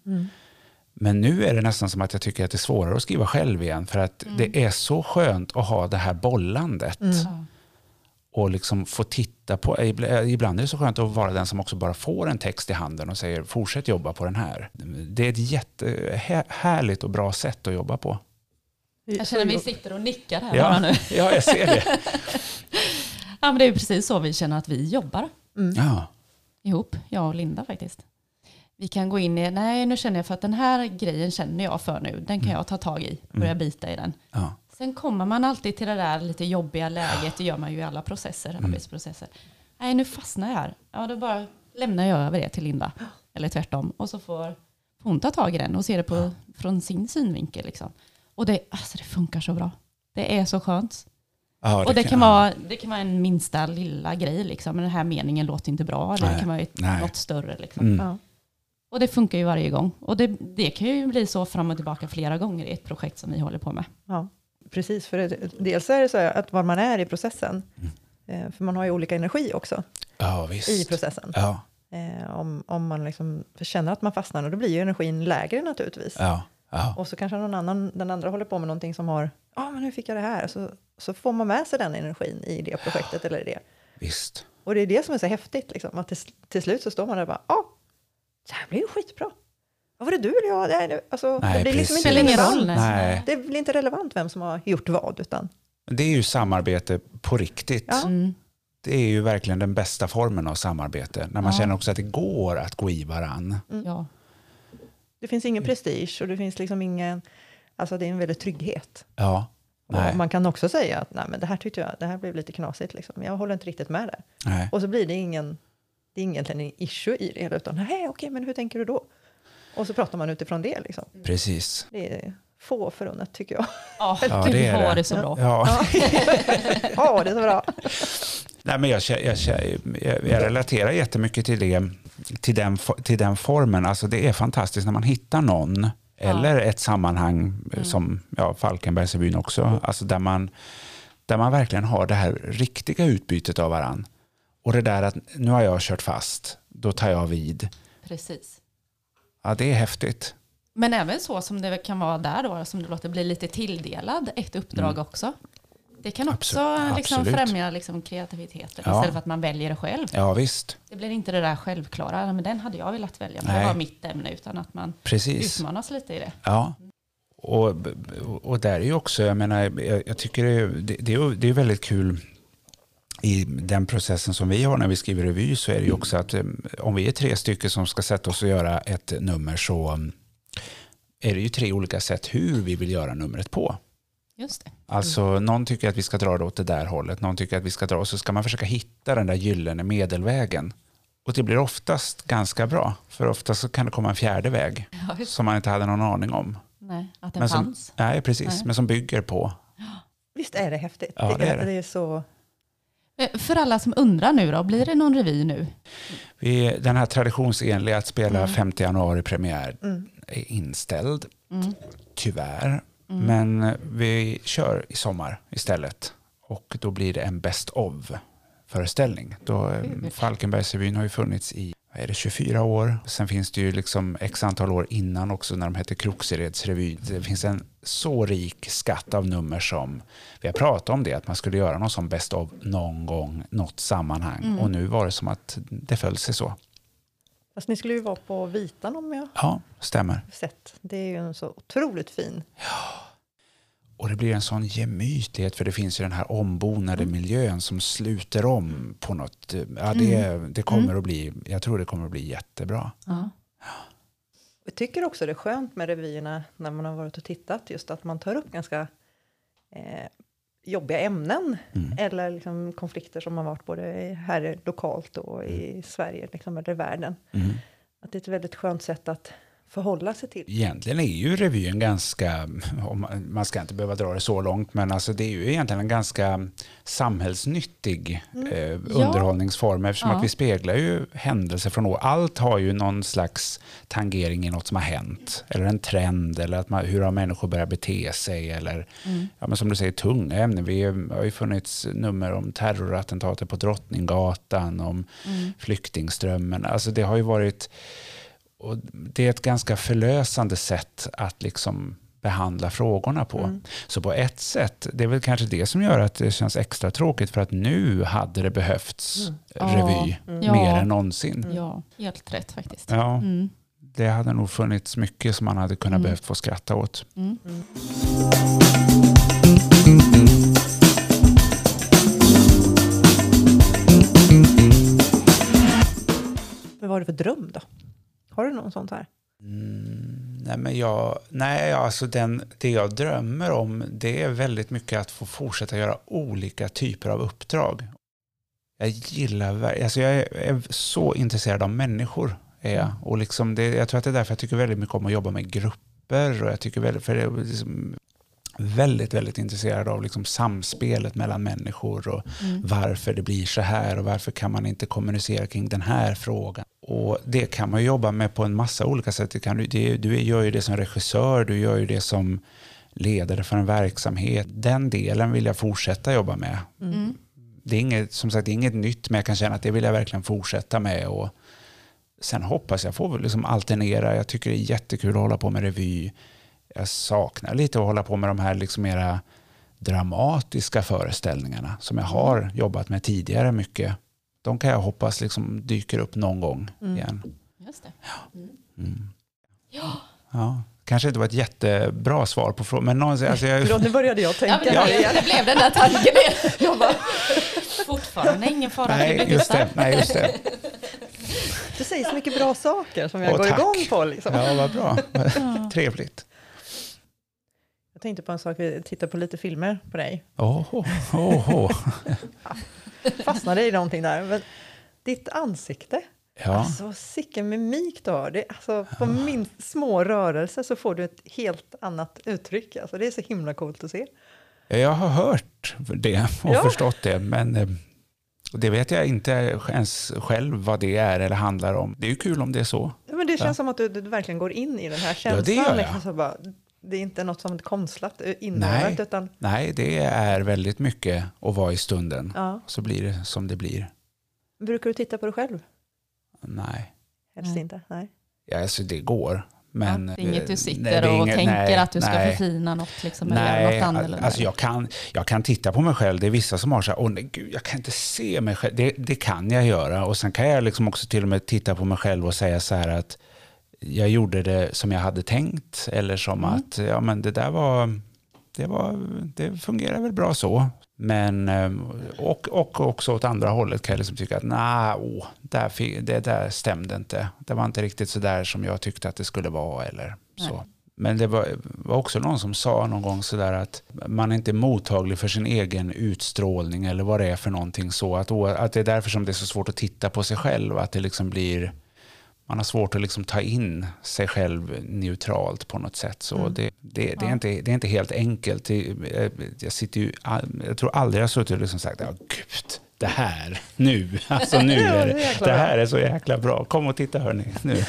Men nu är det nästan som att jag tycker att det är svårare att skriva själv igen, för att det är så skönt att ha det här bollandet. Ja. Och liksom få titta på, ibland är det så skönt att vara den som också bara får en text i handen och säger fortsätt jobba på den här. Det är ett jättehärligt och bra sätt att jobba på. Jag känner vi sitter och nickar här bara Ja, nu. ja jag ser det. Ja, men det är ju precis så vi känner att vi jobbar Ja. ihop, jag och Linda faktiskt. Vi kan gå in i, nej nu känner jag för att den här grejen känner jag för nu, den kan jag ta tag i, börja bita i den. Ja. Sen kommer man alltid till det där lite jobbiga läget, det gör man ju i alla processer, arbetsprocesser. Nej, nu fastnar jag här. Ja, då bara lämnar jag över det till Linda. Eller tvärtom. Och så får hon ta tag i den och se det på, från sin synvinkel. Liksom. Och det, alltså, det funkar så bra. Det är så skönt. Ja, och det kan, vara, det kan vara en minsta lilla grej, liksom. men den här meningen låter inte bra. Eller det kan vara ett, något större. Liksom. Mm. Ja. Och det funkar ju varje gång. Och det, det kan ju bli så fram och tillbaka flera gånger i ett projekt som vi håller på med. Ja, precis. För det, dels är det så att var man är i processen, eh, för man har ju olika energi också Ja, visst. i processen. Ja, Eh, om, om man liksom känner att man fastnar, och då blir ju energin lägre naturligtvis. ja, ja. Och så kanske någon annan, den andra håller på med någonting som har, ja ah, men hur fick jag det här? Så, så får man med sig den energin i det projektet eller i det. Visst. Och det är det som är så häftigt, liksom, att till, till slut så står man där och bara, ja, ah, det här blir ju skitbra. Vad var det du eller jag? Det, alltså, Nej, det blir liksom inte relevant. roll. Nej. Det blir inte relevant vem som har gjort vad, utan Det är ju samarbete på riktigt. Ja. Mm. Det är ju verkligen den bästa formen av samarbete. När man Ja. känner också att det går att gå i varann. Ja. det finns ingen prestige och det finns liksom ingen, alltså det är en väldig trygghet. Ja. Man kan också säga att nej, men det här tyckte jag, det här blev lite knasigt, liksom. jag håller inte riktigt med där. Nej. Och så blir det ingen, det är egentligen en issue i det hela, utan nej, okej, men hur tänker du då? Och så pratar man utifrån det. Liksom. Precis. Det är, få förunnat tycker jag. Ja, Ja, det är har det. det så bra. Ja. Ja, det är så bra. Nej, men jag, jag, jag, jag relaterar jättemycket till, det, till, den, till den formen. Alltså det är fantastiskt när man hittar någon eller ett sammanhang eh, som ja, Falkenbergsrevyn också, alltså där, man, där man verkligen har det här riktiga utbytet av varann. Och det där att nu har jag kört fast, då tar jag vid. Precis. Ja, det är häftigt. Men även så som det kan vara där då, som du låter bli lite tilldelad ett uppdrag också. Det kan också Absolut. liksom främja liksom kreativiteten Ja. istället för att man väljer det själv. Ja, visst. Det blir inte det där självklara, men den hade jag velat välja, men Nej. det var mitt ämne, utan att man Precis. utmanas lite i det. Ja. Och, och där är ju också, jag menar, jag, jag tycker det, är- det, det, är, det är väldigt kul i den processen som vi har när vi skriver revy så är det ju också att eh, om vi är tre stycken som ska sätta oss och göra ett nummer så mm, är det ju tre olika sätt hur vi vill göra numret på. Just det. Alltså någon tycker att vi ska dra det åt det där hållet, någon tycker att vi ska dra och så ska man försöka hitta den där gyllene medelvägen. Och det blir oftast ganska bra, för oftast så kan det komma en fjärde väg Ja, som man inte hade någon aning om. nej, att den Men som, fanns. nej, precis. Nej. Men som bygger på. Visst är det häftigt? Ja, det är det. det är så... Eh, För alla som undrar nu då, blir det någon revy nu? Vi, den här traditionsenliga att spela Mm. 5 januari premiär Mm. är inställd, Mm. tyvärr. Mm. Men vi kör i sommar istället. Och då blir det en best of föreställning. Då, eh. Falkenbergsrevyn har ju funnits i är det, 24 år. Sen finns det ju liksom x antal år innan också när de hette Kroksereds revy. Det finns en så rik skatt av nummer som vi har pratat om det, att man skulle göra någon som best of någon gång, något sammanhang. Mm. Och nu var det som att det föll sig så. Fast ni skulle ju vara på Vitan om jag Ja, stämmer. sett. Det är ju en så otroligt fin. Och det blir en sån gemytlighet för det finns ju den här ombonade Mm. miljön som sluter om på något. Ja, det, Mm. det kommer att bli, jag tror det kommer att bli jättebra. Ja. Jag tycker också det är skönt med revyerna när man har varit och tittat just att man tar upp ganska eh, jobbiga ämnen Mm. eller liksom konflikter som har varit både här lokalt och i Sverige liksom, eller i världen. Mm. Att det är ett väldigt skönt sätt att förhålla sig till. Egentligen är ju revyn ganska, man- ska inte behöva dra det så långt, men alltså det är ju egentligen en ganska samhällsnyttig eh, underhållningsform eftersom Ja. att vi speglar ju händelser från år. Allt har ju någon slags tangering i något som har hänt, eller en trend, eller att man, hur har människor börjat bete sig, eller Mm. ja, men som du säger, tunga ämnen. Vi har ju funnits nummer om terrorattentatet på Drottninggatan, om Mm. flyktingströmmen. Alltså det har ju varit, och det är ett ganska förlösande sätt att liksom behandla frågorna på. Mm. Så på ett sätt, det är väl kanske det som gör att det känns extra tråkigt för att nu hade det behövts Ja. revy Ja. mer än någonsin. Ja, helt rätt faktiskt. Ja, Mm. det hade nog funnits mycket som man hade kunnat Mm. behövt få skratta åt. Mm. Vad har du för dröm då? Har du någon sånt här? Mm, nej, men jag, nej alltså den, det jag drömmer om det är väldigt mycket att få fortsätta göra olika typer av uppdrag. Jag gillar, alltså jag är, är så intresserad av människor. Är jag. Och liksom det, jag tror att det är därför jag tycker väldigt mycket om att jobba med grupper. Och jag tycker väldigt, för är liksom väldigt, väldigt intresserad av liksom samspelet mellan människor. Och Mm. varför det blir så här och varför kan man inte kommunicera kring den här frågan. Och det kan man jobba med på en massa olika sätt. Det kan, du- det, du gör ju det som regissör, du gör ju det som ledare för en verksamhet. Den delen vill jag fortsätta jobba med. Mm. Det är inget, som sagt, det är inget nytt, men jag kan känna att det vill jag verkligen fortsätta med. Och sen hoppas jag få liksom alternera. Jag tycker det är jättekul att hålla på med revy. Jag saknar lite att hålla på med de här liksom mera dramatiska föreställningarna som jag har jobbat med tidigare mycket. De kan jag hoppas liksom dyker upp någon gång Mm. igen. Just det. Mm. Ja. Ja, kanske inte var ett jättebra svar på frågan, men någonsin, alltså jag, Förlåt, nu började jag Ja, tänka men det, här blev, det blev den där tanken igen. Jag bara, fortfarande ingen fara, det nej, just det, nej, just det. Du säger så mycket bra saker som jag Åh, går tack. igång på. Liksom. Ja, vad bra. Trevligt. Jag tänkte på en sak, vi tittar på lite filmer på dig. Åh, åh, åh. Fastnade i någonting där. Men ditt ansikte, Ja. Alltså sicken mimik du har. Det, alltså, på min små rörelser så får du ett helt annat uttryck. Alltså, det är så himla coolt att se. Jag har hört det och Ja. förstått det, men eh, det vet jag inte ens själv vad det är eller handlar om. Det är ju kul om det är så. Ja, men det känns Ja. som att du, du verkligen går in i den här Ja, känslan. det gör jag. liksom, så bara, det är inte något som är konstlat Nej. inövat, utan Nej, det är väldigt mycket att vara i stunden. ja. Så blir det som det blir. Brukar du titta på dig själv? Nej, Helst Nej. inte? Nej. ja, alltså det går. Men, det är inget du eh, sitter nej, och inget- tänker nej, att du ska nej. förfina något liksom, eller Nej, göra något annorlunda. alltså jag kan, jag kan titta på mig själv. Det är vissa som har så här, åh nej gud, jag kan inte se mig själv. Det, det kan jag göra. Och sen kan jag liksom också till och med titta på mig själv och säga så här att jag gjorde det som jag hade tänkt. Eller som Mm. att, ja men det där var, det var, det fungerar väl bra så. Men, eh, och, och också åt andra hållet kan jag liksom tycka att nej, där, fi- det där stämde inte. Det var inte riktigt så där som jag tyckte att det skulle vara. Eller så. Nej. Men det var, var också någon som sa någon gång sådär att man är inte mottaglig för sin egen utstrålning eller vad det är för någonting så. Att, att det är därför som det är så svårt att titta på sig själv. Att det liksom blir, man har svårt att liksom ta in sig själv neutralt på något sätt. Så Mm. det, det, det, är Ja. inte, det är inte helt enkelt. Det, jag, sitter ju, jag tror aldrig jag har suttit och liksom sagt, ja gud, det här, nu, alltså nu är det det, här är så jäkla bra. Kom och titta hörni, nu.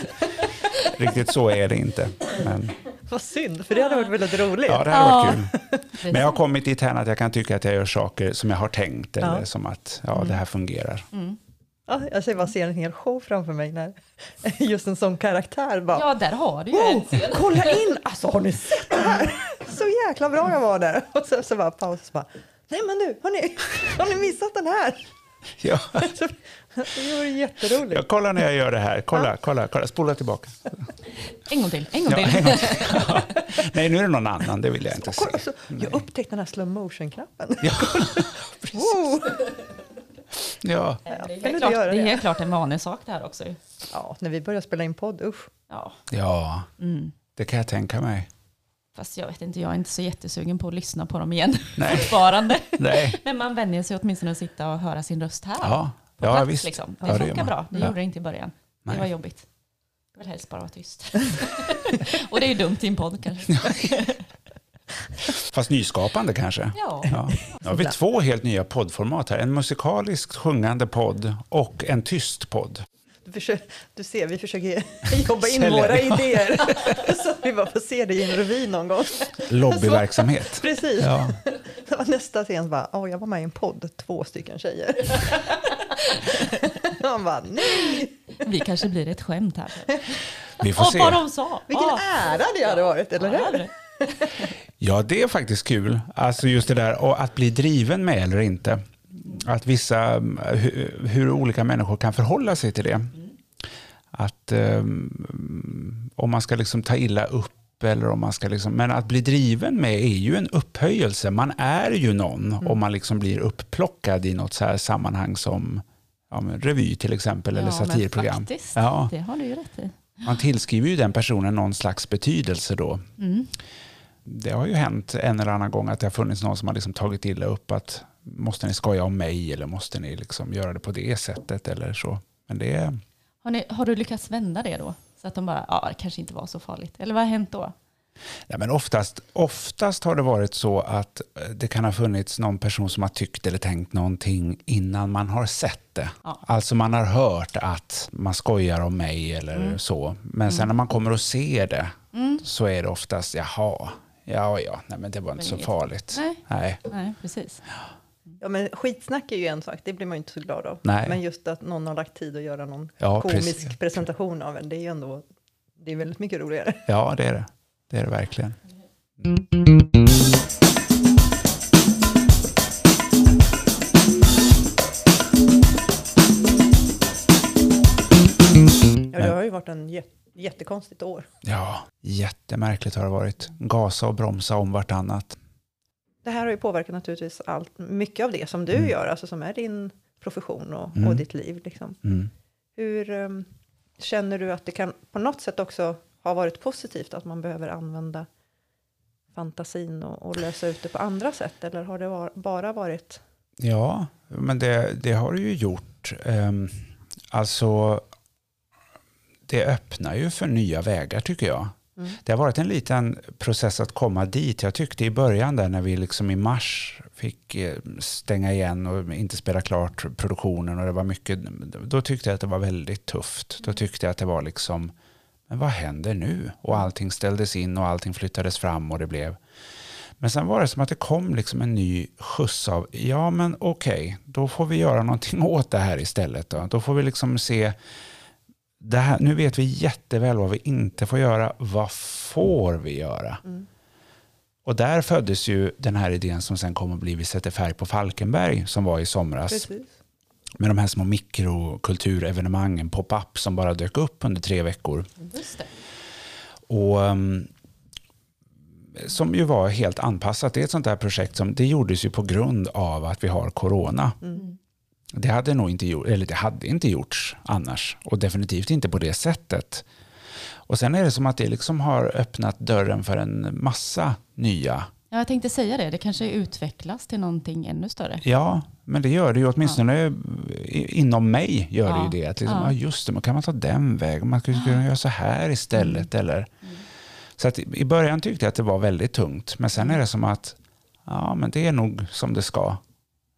Riktigt så är det inte. Men, Vad synd, för det hade varit väldigt roligt. Ja, det hade varit Ja. kul. Men jag har kommit dit här att jag kan tycka att jag gör saker som jag har tänkt eller Ja. som att ja, det här fungerar. Mm. Ja, jag ser bara ser en hel show framför mig när just en sån karaktär bara Ja, där har du ju Wow, en scen. kolla in! Alltså har ni sett det här? Så jäkla bra jag var där. Och så, så bara paus och så bara, nej men du, har ni, har ni missat den här? Ja, Så, det vore jätteroligt. jag kollar när jag gör det här. Kolla, kolla, kolla. Spola tillbaka. En gång till, en gång Ja, till. en gång till. Ja. Nej, nu är det någon annan. Det vill jag inte se. Kolla, så, jag upptäckte den här slow motion-knappen. Ja, Wow. Ja. Det är, helt klart, det är det? helt klart en vanlig sak det här också. Ja, när vi började spela in podd, usch. Ja. ja, Mm. det kan jag tänka mig. Fast jag vet inte, jag är inte så jättesugen på att lyssna på dem igen Nej. fortfarande. Nej. Men man vänjer sig åtminstone att sitta och höra sin röst här. Ja, på ja plats, visst. Liksom. Det Ja, det funkar bra, det Ja. gjorde det inte i början. Det Nej. var jobbigt. Jag vill helst bara vara tyst. och det är ju dumt i en podd kanske. Fast nyskapande kanske. Ja. Ja. Nu har vi två helt nya poddformat här. En musikaliskt sjungande podd och en tyst podd. Du, försöker, du ser, vi försöker jobba in våra idéer. Så att vi bara får se det i en revy någon gång. Lobbyverksamhet. Precis. Ja. Det var nästa scen bara, åh jag var med i en podd, två stycken tjejer. Han bara, nej, Vi kanske blir ett skämt här. Vi får Åh, se. vad de sa! vilken Åh, ära det hade varit, eller ja, hur? Ja, det är faktiskt kul. Alltså just det där och att bli driven med eller inte. Att vissa, hur, hur olika människor kan förhålla sig till det. Att um, om man ska liksom ta illa upp eller om man ska liksom, men att bli driven med är ju en upphöjelse. Man är ju någon om man liksom blir uppplockad i något så här sammanhang som ja, revy till exempel eller Ja, men satirprogram. Faktiskt, Ja. det har du ju rätt i. Man tillskriver ju den personen någon slags betydelse då. Mm. Det har ju hänt en eller annan gång att det har funnits någon som har liksom tagit illa upp att måste ni skoja om mig eller måste ni liksom göra det på det sättet eller så. Men det är, Har, ni, har du lyckats vända det då? Så att de bara, ja det kanske inte var så farligt. Eller vad har hänt då? nej men oftast, oftast har det varit så att eh, det kan ha funnits någon person som har tyckt eller tänkt någonting innan man har sett det. Ja. Alltså man har hört att man skojar om mig eller så. Men sen när man kommer och ser det Mm. så är det oftast, jaha, ja ja, nej men det var inte Men så inget- farligt. Nej. Nej. Nej, precis. Ja, men skitsnack är ju en sak, det blir man ju inte så glad av. Nej. Men just att någon har lagt tid att göra någon Ja, komisk precis. presentation av en, det är ju ändå, det är väldigt mycket roligare. Ja, det är det. Det är det verkligen. Ja, det har ju varit en jä- jättekonstigt år. Ja, jättemärkligt har det varit. Gasa och bromsa om vartannat. Det här har ju påverkat naturligtvis allt, mycket av det som du Mm. gör, alltså som är din profession och, Mm. och ditt liv. Liksom. Mm. Hur ehm, känner du att det kan på något sätt också ha varit positivt att man behöver använda fantasin och, och lösa ut det på andra sätt? Eller har det var, bara varit... Ja, men det, det har det ju gjort. Ehm, alltså, det öppnar ju för nya vägar tycker jag. Mm. Det har varit en liten process att komma dit. Jag tyckte i början där när vi liksom i mars fick eh, stänga igen och inte spela klart produktionen och det var mycket, då tyckte jag att det var väldigt tufft. Då tyckte jag att det var liksom, men vad händer nu? Och allting ställdes in och allting flyttades fram och det blev men sen var det som att det kom liksom en ny skjuts av, ja men okej, okay, då får vi göra någonting åt det här istället. Då, då får vi liksom se, här, nu vet vi jätteväl vad vi inte får göra, vad får vi göra? Mm. Och där föddes ju den här idén som sen kom att bli Vi sätter färg på Falkenberg som var i somras. Precis. Med de här små mikrokulturevenemangen, pop-up som bara dök upp under tre veckor. Och um, som ju var helt anpassat. Det är ett sånt där projekt som det gjordes ju på grund av att vi har corona. Mm. Det hade nog inte gjort, eller det hade inte gjorts annars och definitivt inte på det sättet. Och sen är det som att det liksom har öppnat dörren för en massa nya. Ja, jag tänkte säga det, det kanske utvecklas till någonting ännu större. Ja, men det gör det ju åtminstone ja. inom mig gör ja. det ju det. Att liksom, ja. just det, man kan man ta den vägen, man skulle kunna göra så här istället. Mm. Eller, mm. Så att i början tyckte jag att det var väldigt tungt, men sen är det som att ja, men det är nog som det ska.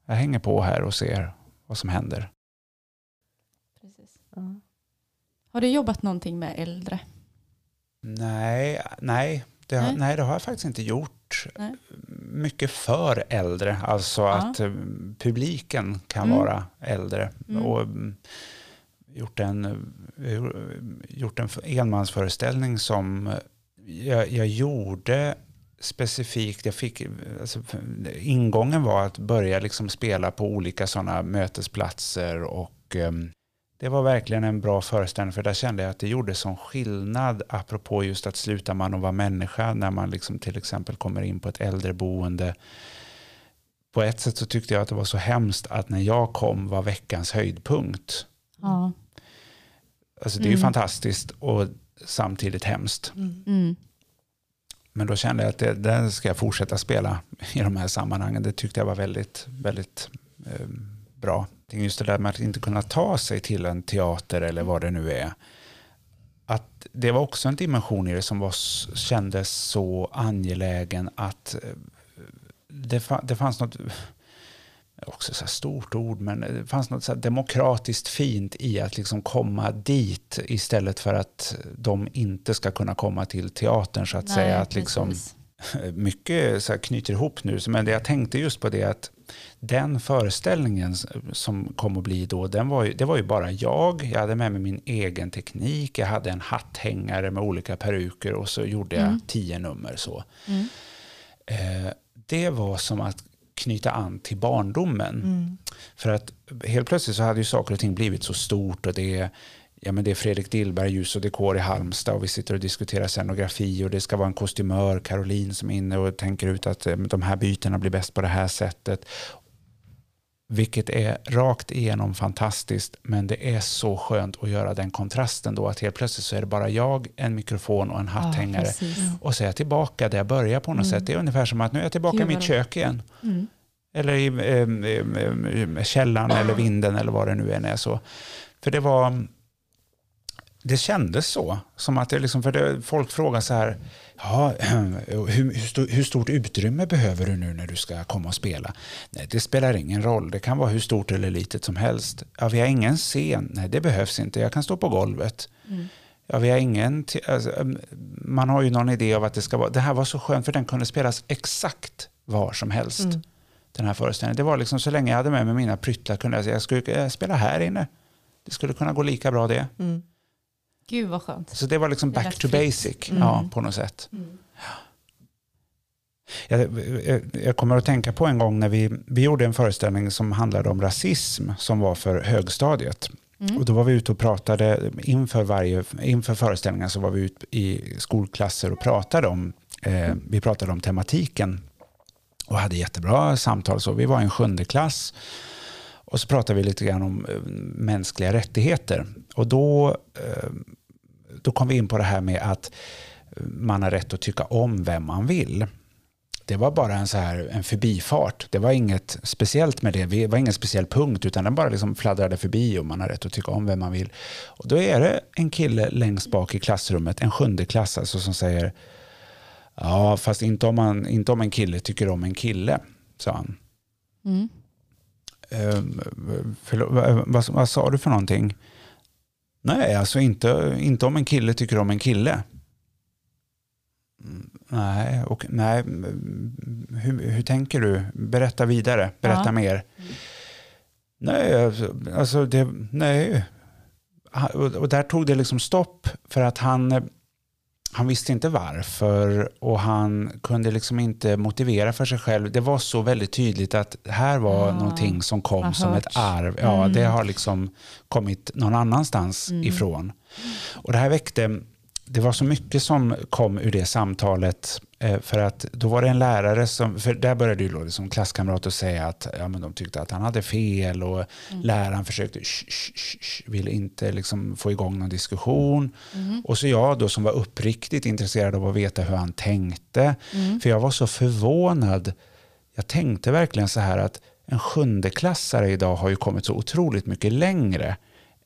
Jag hänger på här och ser vad som händer. Precis. Mm. Har du jobbat någonting med äldre? Nej, nej, det har, nej. nej det har jag faktiskt inte gjort. Nej. Mycket för äldre, alltså ja. att eh, publiken kan mm. vara äldre. Mm. Och, mm, gjort en, eh, gjort en enmansföreställning som jag, jag gjorde specifikt, jag fick, alltså, ingången var att börja liksom spela på olika sådana mötesplatser och um, det var verkligen en bra föreställning för där kände jag att det gjorde sån skillnad apropå just att sluta man att vara människa när man liksom till exempel kommer in på ett äldreboende. På ett sätt så tyckte jag att det var så hemskt att när jag kom var veckans höjdpunkt. Ja. Alltså det är ju mm. fantastiskt och samtidigt hemskt. Mm. mm. Men då kände jag att det, den ska jag fortsätta spela i de här sammanhangen. Det tyckte jag var väldigt, väldigt eh, bra. Just det där med att inte kunna ta sig till en teater eller vad det nu är. Att det var också en dimension i det som var, kändes så angelägen att eh, det, fa, det fanns något också så stort ord, men det fanns något så demokratiskt fint i att liksom komma dit istället för att de inte ska kunna komma till teatern så att Nej, säga. Att liksom, mycket så knyter ihop nu, men det jag tänkte just på det att den föreställningen som kom att bli då, den var ju, det var ju bara jag. Jag hade med mig min egen teknik, jag hade en hatthängare med olika peruker och så gjorde jag mm. tio nummer så. Mm. Eh, det var som att knyta an till barndomen. Mm. För att helt plötsligt så hade ju saker och ting blivit så stort och det är, ja, men det är Fredrik Dillberg, ljus och dekor i Halmstad och vi sitter och diskuterar scenografi och det ska vara en kostymör, Caroline, som är inne och tänker ut att eh, de här bytena blir bäst på det här sättet. Vilket är rakt igenom fantastiskt, men det är så skönt att göra den kontrasten då, att helt plötsligt så är det bara jag, en mikrofon och en hatthängare. Ja, och så är jag tillbaka där jag börjar på något mm. sätt. Det är ungefär som att nu är jag tillbaka Gud, i mitt kök igen. Mm. Eller i eh, källan eller vinden eller vad det nu än är. så. För det var det kändes så. Som att det liksom, för det, folk frågar så här, ja, hur, hur, stort utrymme behöver du nu när du ska komma och spela? Nej, det spelar ingen roll. Det kan vara hur stort eller litet som helst. Ja, vi har ingen scen. Nej, det behövs inte. Jag kan stå på golvet. Mm. Ja, vi har ingen alltså, man har ju någon idé av att det ska vara... Det här var så skönt för den kunde spelas exakt var som helst. Mm. Den här föreställningen. Det var liksom så länge jag hade med mig mina pryttlar kunde jag säga jag skulle spela här inne. Det skulle kunna gå lika bra det. Mm. Gud vad skönt. Så det var liksom back to basic mm. ja, på något sätt. Mm. Jag, jag, kommer att tänka på en gång när vi, vi gjorde en föreställning som handlade om rasism som var för högstadiet. Mm. Och då var vi ute och pratade inför, varje, inför föreställningen så var vi ute i skolklasser och pratade om, eh, vi pratade om tematiken och hade jättebra samtal. Så vi var i en sjunde klass och så pratade vi lite grann om eh, mänskliga rättigheter. Och då eh, då kom vi in på det här med att man har rätt att tycka om vem man vill. det var bara en, så här, en förbifart. Det var inget speciellt med det. Det var ingen speciell punkt, utan den bara liksom fladdrade förbi och man har rätt att tycka om vem man vill. Och då är det en kille längst bak i klassrummet, en sjunde klass alltså, som säger Ja, fast inte om, man, inte om en kille tycker om en kille, sa han. Mm. Ehm, förlåt, vad, vad, vad sa du för någonting? Nej, alltså inte, inte om en kille tycker om en kille. Nej, och, nej hur, hur tänker du? Berätta vidare, berätta Ja. mer. Nej, alltså, alltså det, nej. Och där tog det liksom stopp för att han, han visste inte varför och han kunde liksom inte motivera för sig själv. Det var så väldigt tydligt att här var Ah, någonting som kom som hört. ett arv. Ja, Mm. det har liksom kommit någon annanstans Mm. ifrån. Och det här väckte, det var så mycket som kom ur det samtalet. eh, För att då var det en lärare som, för där började ju då liksom klasskamrater säga att ja, men de tyckte att han hade fel och Mm. läraren försökte, sh, sh, sh, sh, ville inte liksom få igång någon diskussion. Mm. Och så jag då som var uppriktigt intresserad av att veta hur han tänkte. Mm. För jag var så förvånad. Jag tänkte verkligen så här att en sjundeklassare idag har ju kommit så otroligt mycket längre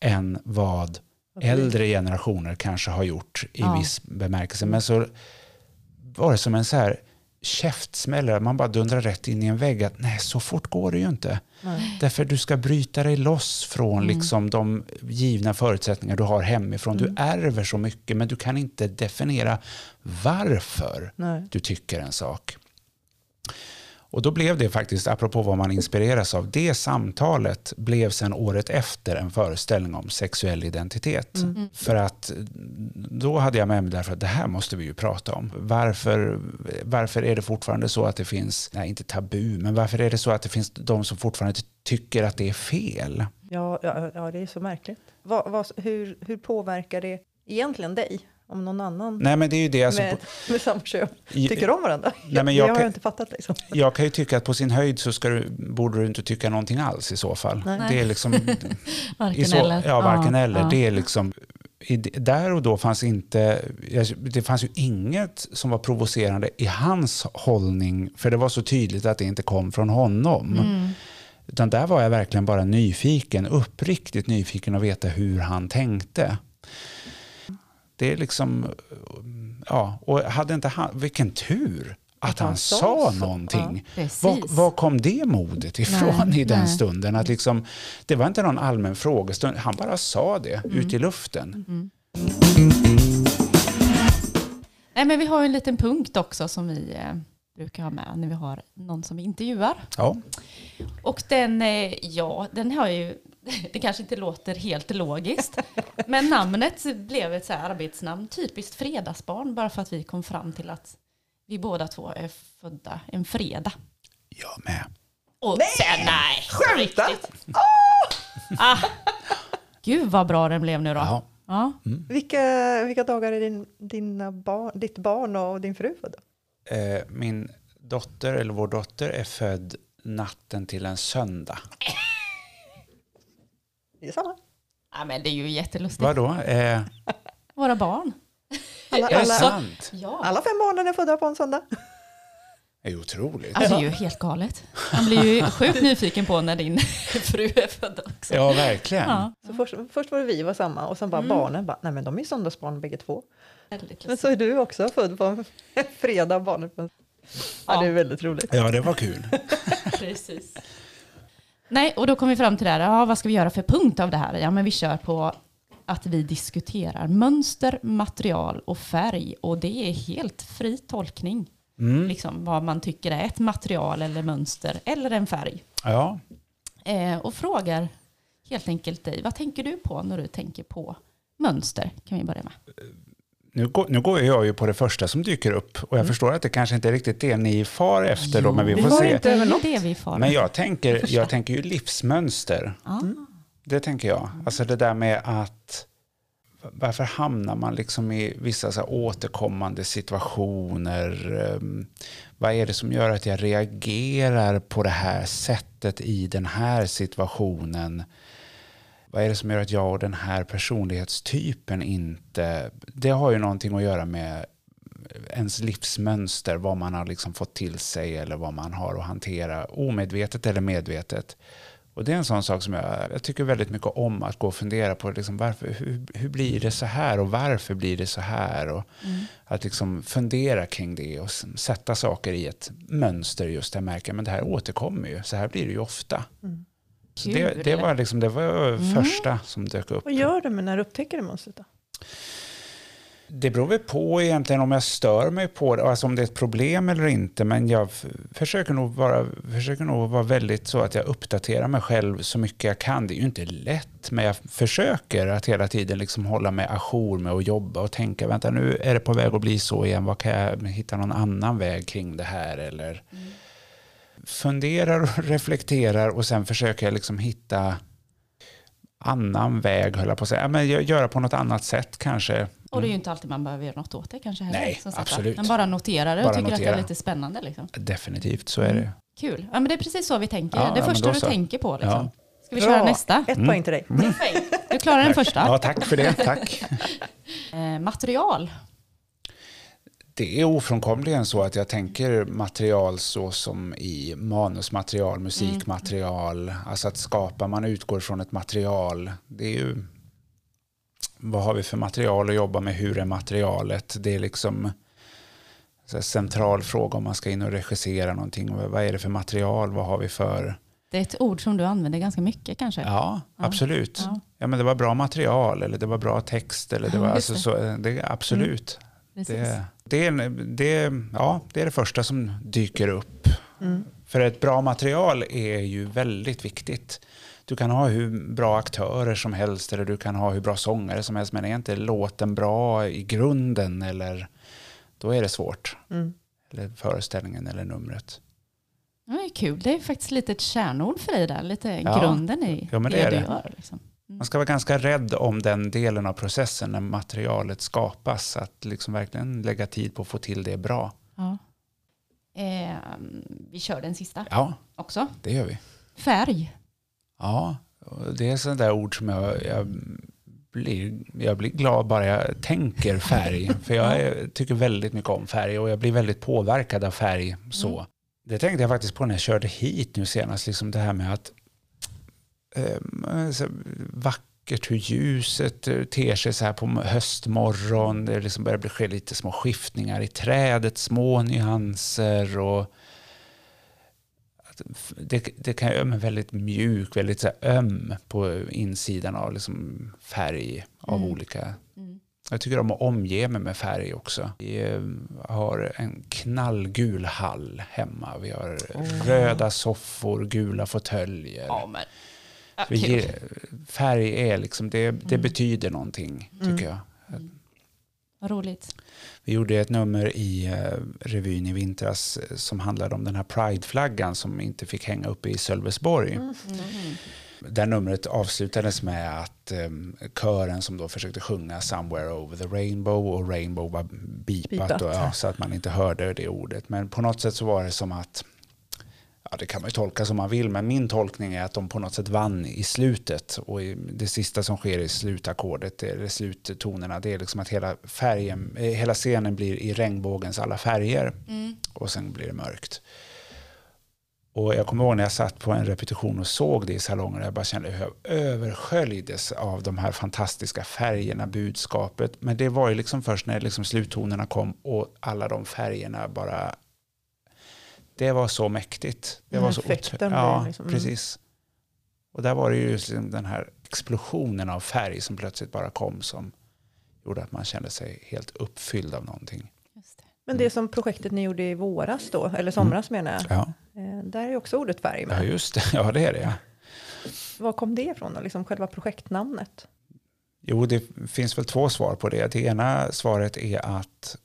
än vad äldre generationer kanske har gjort i Ja. viss bemärkelse. Men så var det som en så här käftsmäll, där man bara dundrar rätt in i en vägg. Att nej, så fort går det ju inte. Nej. Därför du ska bryta dig loss från liksom de givna förutsättningar du har hemifrån. Du ärver så mycket, men du kan inte definiera varför Nej. du tycker en sak. Och då blev det faktiskt, apropå vad man inspireras av, det samtalet blev sen året efter en föreställning om sexuell identitet. För att då hade jag med mig därför att det här måste vi ju prata om. Varför, varför är det fortfarande så att det finns, nej inte tabu, men varför är det så att det finns de som fortfarande tycker att det är fel? Ja, ja, ja, det är så märkligt. Vad, vad, hur, hur påverkar det egentligen dig? Om någon annan Nej men det är ju det, alltså, med, med samma kön tycker om varandra? men det jag har kan- jag inte fattat liksom. Jag kan ju tycka att på sin höjd så ska du, borde du inte tycka någonting alls i så fall. Nej. Det är liksom, Varken så, eller. Ja, varken eller. ja. Det är liksom, i, där och då fanns inte, det fanns ju inget som var provocerande i hans hållning, för det var så tydligt att det inte kom från honom. Mm. Utan där var jag verkligen bara nyfiken, uppriktigt nyfiken att veta hur han tänkte. Det är liksom, ja, och hade inte han, vilken tur att, han, han sa så. någonting. Precis. Var, var kom det modet ifrån Nej, i den nej. stunden? Att liksom, det var inte någon allmän frågestund, han bara sa det Mm. ut i luften. Nej, men vi har en liten punkt också som vi eh, brukar ha med när vi har någon som vi intervjuar. Ja. Och den, eh, ja, den har ju, det kanske inte låter helt logiskt, men namnet blev ett så här arbetsnamn, typiskt fredagsbarn, bara för att vi kom fram till att vi båda två är födda en fredag. Jag med. Och sen, nej, Skämtar? riktigt. Ah. Gud vad bra den blev nu då. Ja. Ja. Vilka, vilka dagar är din, dina barn, ditt barn och din fru födda? Eh, min dotter, eller vår dotter, är född natten till en söndag. Det är samma. ja, men det är ju jättelustigt. Vadå? Eh, Våra barn. Alla, är det alla, sant? Ja. alla fem barnen är födda på en söndag. Det är otroligt. Alltså det är ju helt galet. Man blir ju sjukt nyfiken på när din fru är född också. Ja, verkligen. Ja, Så först, först var det vi var samma och sen bara barnen bara, nej men de är söndagsbarn bägge två. Men så är du också född på en fredag, barnet en... Ja, det är väldigt roligt. Ja, det var kul. Precis. Nej, och då kom vi fram till det här, ja, vad ska vi göra för punkt av det här? Ja, men vi kör på att vi diskuterar mönster, material och färg. Och det är helt fri tolkning. Mm. Liksom vad man tycker är ett material eller mönster eller en färg. Ja. Eh, och frågar helt enkelt dig, vad tänker du på när du tänker på mönster? Kan vi börja med. Nu går, nu går jag ju på det första som dyker upp och jag förstår att det kanske inte är riktigt det ni far efter då, men vi vi får se. inte över något. det vi far. Men jag tänker, jag tänker ju livsmönster. Ja. Det tänker jag. Alltså det där med att varför hamnar man liksom i vissa så här återkommande situationer? Ehm, Vad är det som gör att jag reagerar på det här sättet i den här situationen? Vad är det som gör att jag och den här personlighetstypen inte... Det har ju någonting att göra med ens livsmönster, vad man har liksom fått till sig eller vad man har att hantera, omedvetet eller medvetet. Och det är en sån sak som jag, jag tycker väldigt mycket om, att gå och fundera på liksom varför, hur, hur blir det så här och varför blir det så här? Och Att liksom fundera kring det och sätta saker i ett mönster just där jag märker men det här återkommer ju, så här blir det ju ofta. Så det, det var, liksom, det var första som dök upp. Vad gör du med när du upptäcker det mönstret då? Det beror väl på egentligen om jag stör mig på det, alltså om det är ett problem eller inte. Men jag försöker nog, vara, försöker nog vara väldigt så att jag uppdaterar mig själv så mycket jag kan. Det är ju inte lätt, men jag försöker att hela tiden liksom hålla mig ajour med att jobba och tänka, vänta nu är det på väg att bli så igen, vad kan jag hitta någon annan väg kring det här? Eller funderar och reflekterar och sen försöker jag liksom hitta annan väg, höll jag på att säga. Ja, men gö- göra på något annat sätt kanske. Och det är ju inte alltid man behöver göra något åt det kanske heller. Nej, absolut. Men bara notera det och Bara tycker att det notera. är lite spännande. Liksom. Definitivt, så är det. Kul. Ja, men det är precis så vi tänker. Ja, det ja, första du så. tänker på. Liksom. Ja. Ska vi köra Bra. nästa? Ett poäng till dig. Du klarar den första. Ja, tack för det. Tack. Eh, material. Det är ofrånkomligen så att jag tänker material så som i manusmaterial, musikmaterial. Alltså att skapa, man utgår från ett material. Det är ju, vad har vi för material att jobba med? Hur är materialet? Det är liksom här central fråga om man ska in och regissera någonting. Vad är det för material? Vad har vi för... Det är ett ord som du använder ganska mycket kanske. Ja, absolut. Ja. Ja. men det var bra material eller det var bra text. Eller det var, Ja, alltså, det. Så, det är absolut. Precis. Det, det, är, det, ja, det är det första som dyker upp. För ett bra material är ju väldigt viktigt. Du kan ha hur bra aktörer som helst eller du kan ha hur bra sångare som helst men är inte låten bra i grunden eller då är det svårt. Mm. Eller föreställningen eller numret. Ja, det är kul. Det är faktiskt lite ett kärnord för dig där. Lite Ja. grunden i Ja, men det det, är du det. gör. Liksom. Man ska vara ganska rädd om den delen av processen när materialet skapas. Att liksom verkligen lägga tid på att få till det bra. Ja. Eh, vi kör den sista Ja, också. det gör vi. Färg. Ja, det är sådana där ord som jag, jag, blir, jag blir glad bara jag tänker färg. För jag tycker väldigt mycket om färg och jag blir väldigt påverkad av färg. så. Det tänkte jag faktiskt på när jag körde hit nu senast. Liksom det här med att vackert hur ljuset eh, ter sig så här på höstmorgon. Det liksom börjar bli ske lite små skiftningar i trädet, små nyanser och det, det kan göra mig väldigt mjuk, väldigt så öm på insidan av liksom färg av Mm. olika. Mm. Jag tycker om att omge mig med färg också. Vi eh, har en knallgul hall hemma. Vi har röda soffor, gula fåtöljer. Ja, men. Ger, färg är liksom, det, det betyder någonting tycker jag. Vad roligt. Vi gjorde ett nummer i eh, revyn i vintras eh, som handlade om den här prideflaggan som inte fick hänga uppe i Sölvesborg. Mm. Där numret avslutades med att eh, kören som då försökte sjunga Somewhere over the rainbow och rainbow var bipat, Bipat. Och, ja, så att man inte hörde det ordet. Men på något sätt så var det som att Ja, det kan man ju tolka som man vill, men min tolkning är att de på något sätt vann i slutet. Och det sista som sker i slutackordet, eller sluttonerna, det är liksom att hela, färgen, eh, hela scenen blir i regnbågens alla färger. Mm. Och sen blir det mörkt. Och jag kommer ihåg när jag satt på en repetition och såg det i salongen, jag bara kände hur jag översköljdes av de här fantastiska färgerna, budskapet. Men det var ju liksom först när liksom sluttonerna kom och alla de färgerna bara... Det var så mäktigt. Det Den var så effekten otro- blev Ja, liksom- mm. precis. Och där var det ju liksom den här explosionen av färg som plötsligt bara kom som gjorde att man kände sig helt uppfylld av någonting. Just det. Men det som projektet ni gjorde i våras då, eller somras menar jag. Ja, Eh, där är ju också ordet färg med. ja just det. Ja, det är det. Ja. Var kom det ifrån då? Liksom själva projektnamnet? Jo, det finns väl två svar på det. Det ena svaret är att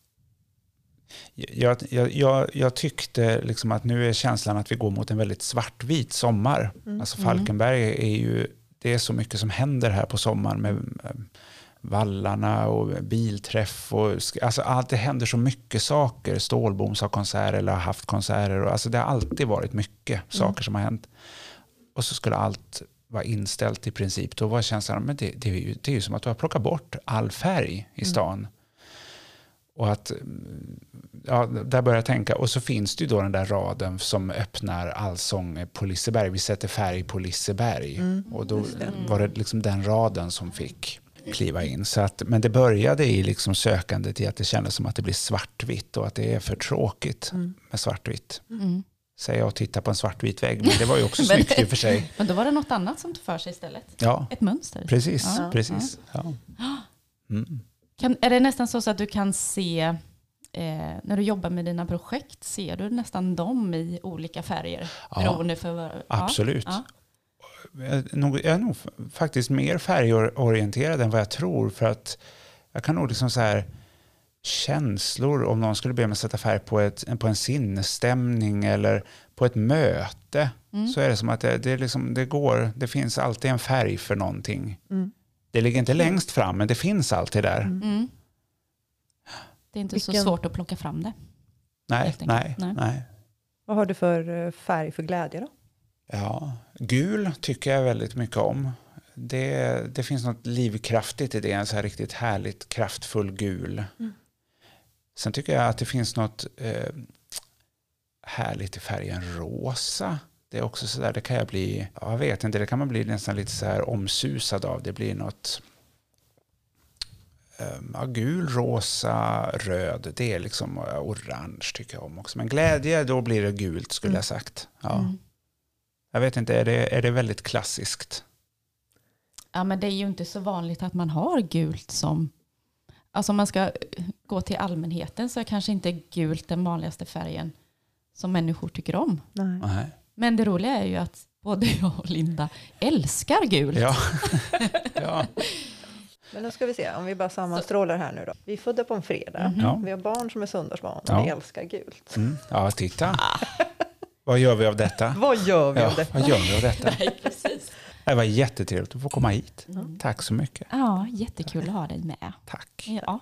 jag, jag, jag, jag tyckte liksom att nu är känslan att vi går mot en väldigt svartvit sommar. Alltså Falkenberg är ju, det är så mycket som händer här på sommaren med eh, vallarna och bilträff och alltså allt, det händer så mycket saker. Stålboms har konserter eller har haft konserter. Och, alltså det har alltid varit mycket saker som har hänt. Och så skulle allt vara inställt i princip. Då var känslan men det, det, är ju, det är ju som att du har plockat bort all färg i stan. Och att, mm, ja, där börjar jag tänka. Och så finns det ju då den där raden som öppnar allsång på Liseberg. Vi sätter färg på Liseberg. och då var det liksom den raden som fick kliva in. Så att, men det började i liksom sökandet i att det kändes som att det blir svartvitt och att det är för tråkigt med svartvitt. Mm. Säger jag och tittar på en svartvit vägg, men det var ju också snyggt i och för sig. Men då var det något annat som tog för sig istället. Ja, Ett mönster. precis. Ja. precis. Ja. Mm. Kan, är det nästan så, så att du kan se, eh, när du jobbar med dina projekt, ser du nästan dem i olika färger? Ja, för. Absolut. Ja. Jag är, nog, jag är nog f- faktiskt mer färgorienterad än vad jag tror. För att jag kan nog liksom så här känslor, om någon skulle be mig sätta färg på, ett, på en sinnesstämning eller på ett möte, Mm. så är det som att det, det, liksom, det går, det finns alltid en färg för någonting. Mm. Det ligger inte längst fram, men det finns alltid där. Mm. Det är inte Vilken- så svårt att plocka fram det. Nej, nej, Nej. nej. Vad har du för eh, färg för glädje då? Ja, gul tycker jag väldigt mycket om. Det, det finns något livskraftigt i det, en så här riktigt härligt kraftfull gul. Sen tycker jag att det finns något eh, härligt i färgen rosa. Det är också så där, det kan jag bli, ja, jag vet inte, det kan man bli nästan lite så här omsusad av. Det blir något eh, ja, gul, rosa, röd, det är liksom orange tycker jag om också. Men glädje, då blir det gult skulle jag sagt. Ja. Mm. Jag vet inte, är det, är det väldigt klassiskt? Ja, men det är ju inte så vanligt att man har gult som... Alltså om man ska gå till allmänheten så är kanske inte gult den vanligaste färgen som människor tycker om. Nej. Nej. Men det roliga är ju att både jag och Linda älskar gult. Ja. ja. Men då ska vi se, om vi bara sammanstrålar här nu då. Vi är födda på en fredag. Mhm. Ja. Vi har barn som är söndagsbarn och Ja. vi älskar gult. Mm. ja, titta. Vad gör vi av detta? Vad gör vi Ja, av detta? vad gör vi av detta? Nej, precis. Det var jättetrevligt att få komma hit. Mm. Tack så mycket. Ja, jättekul att ha dig med. Tack. Ja.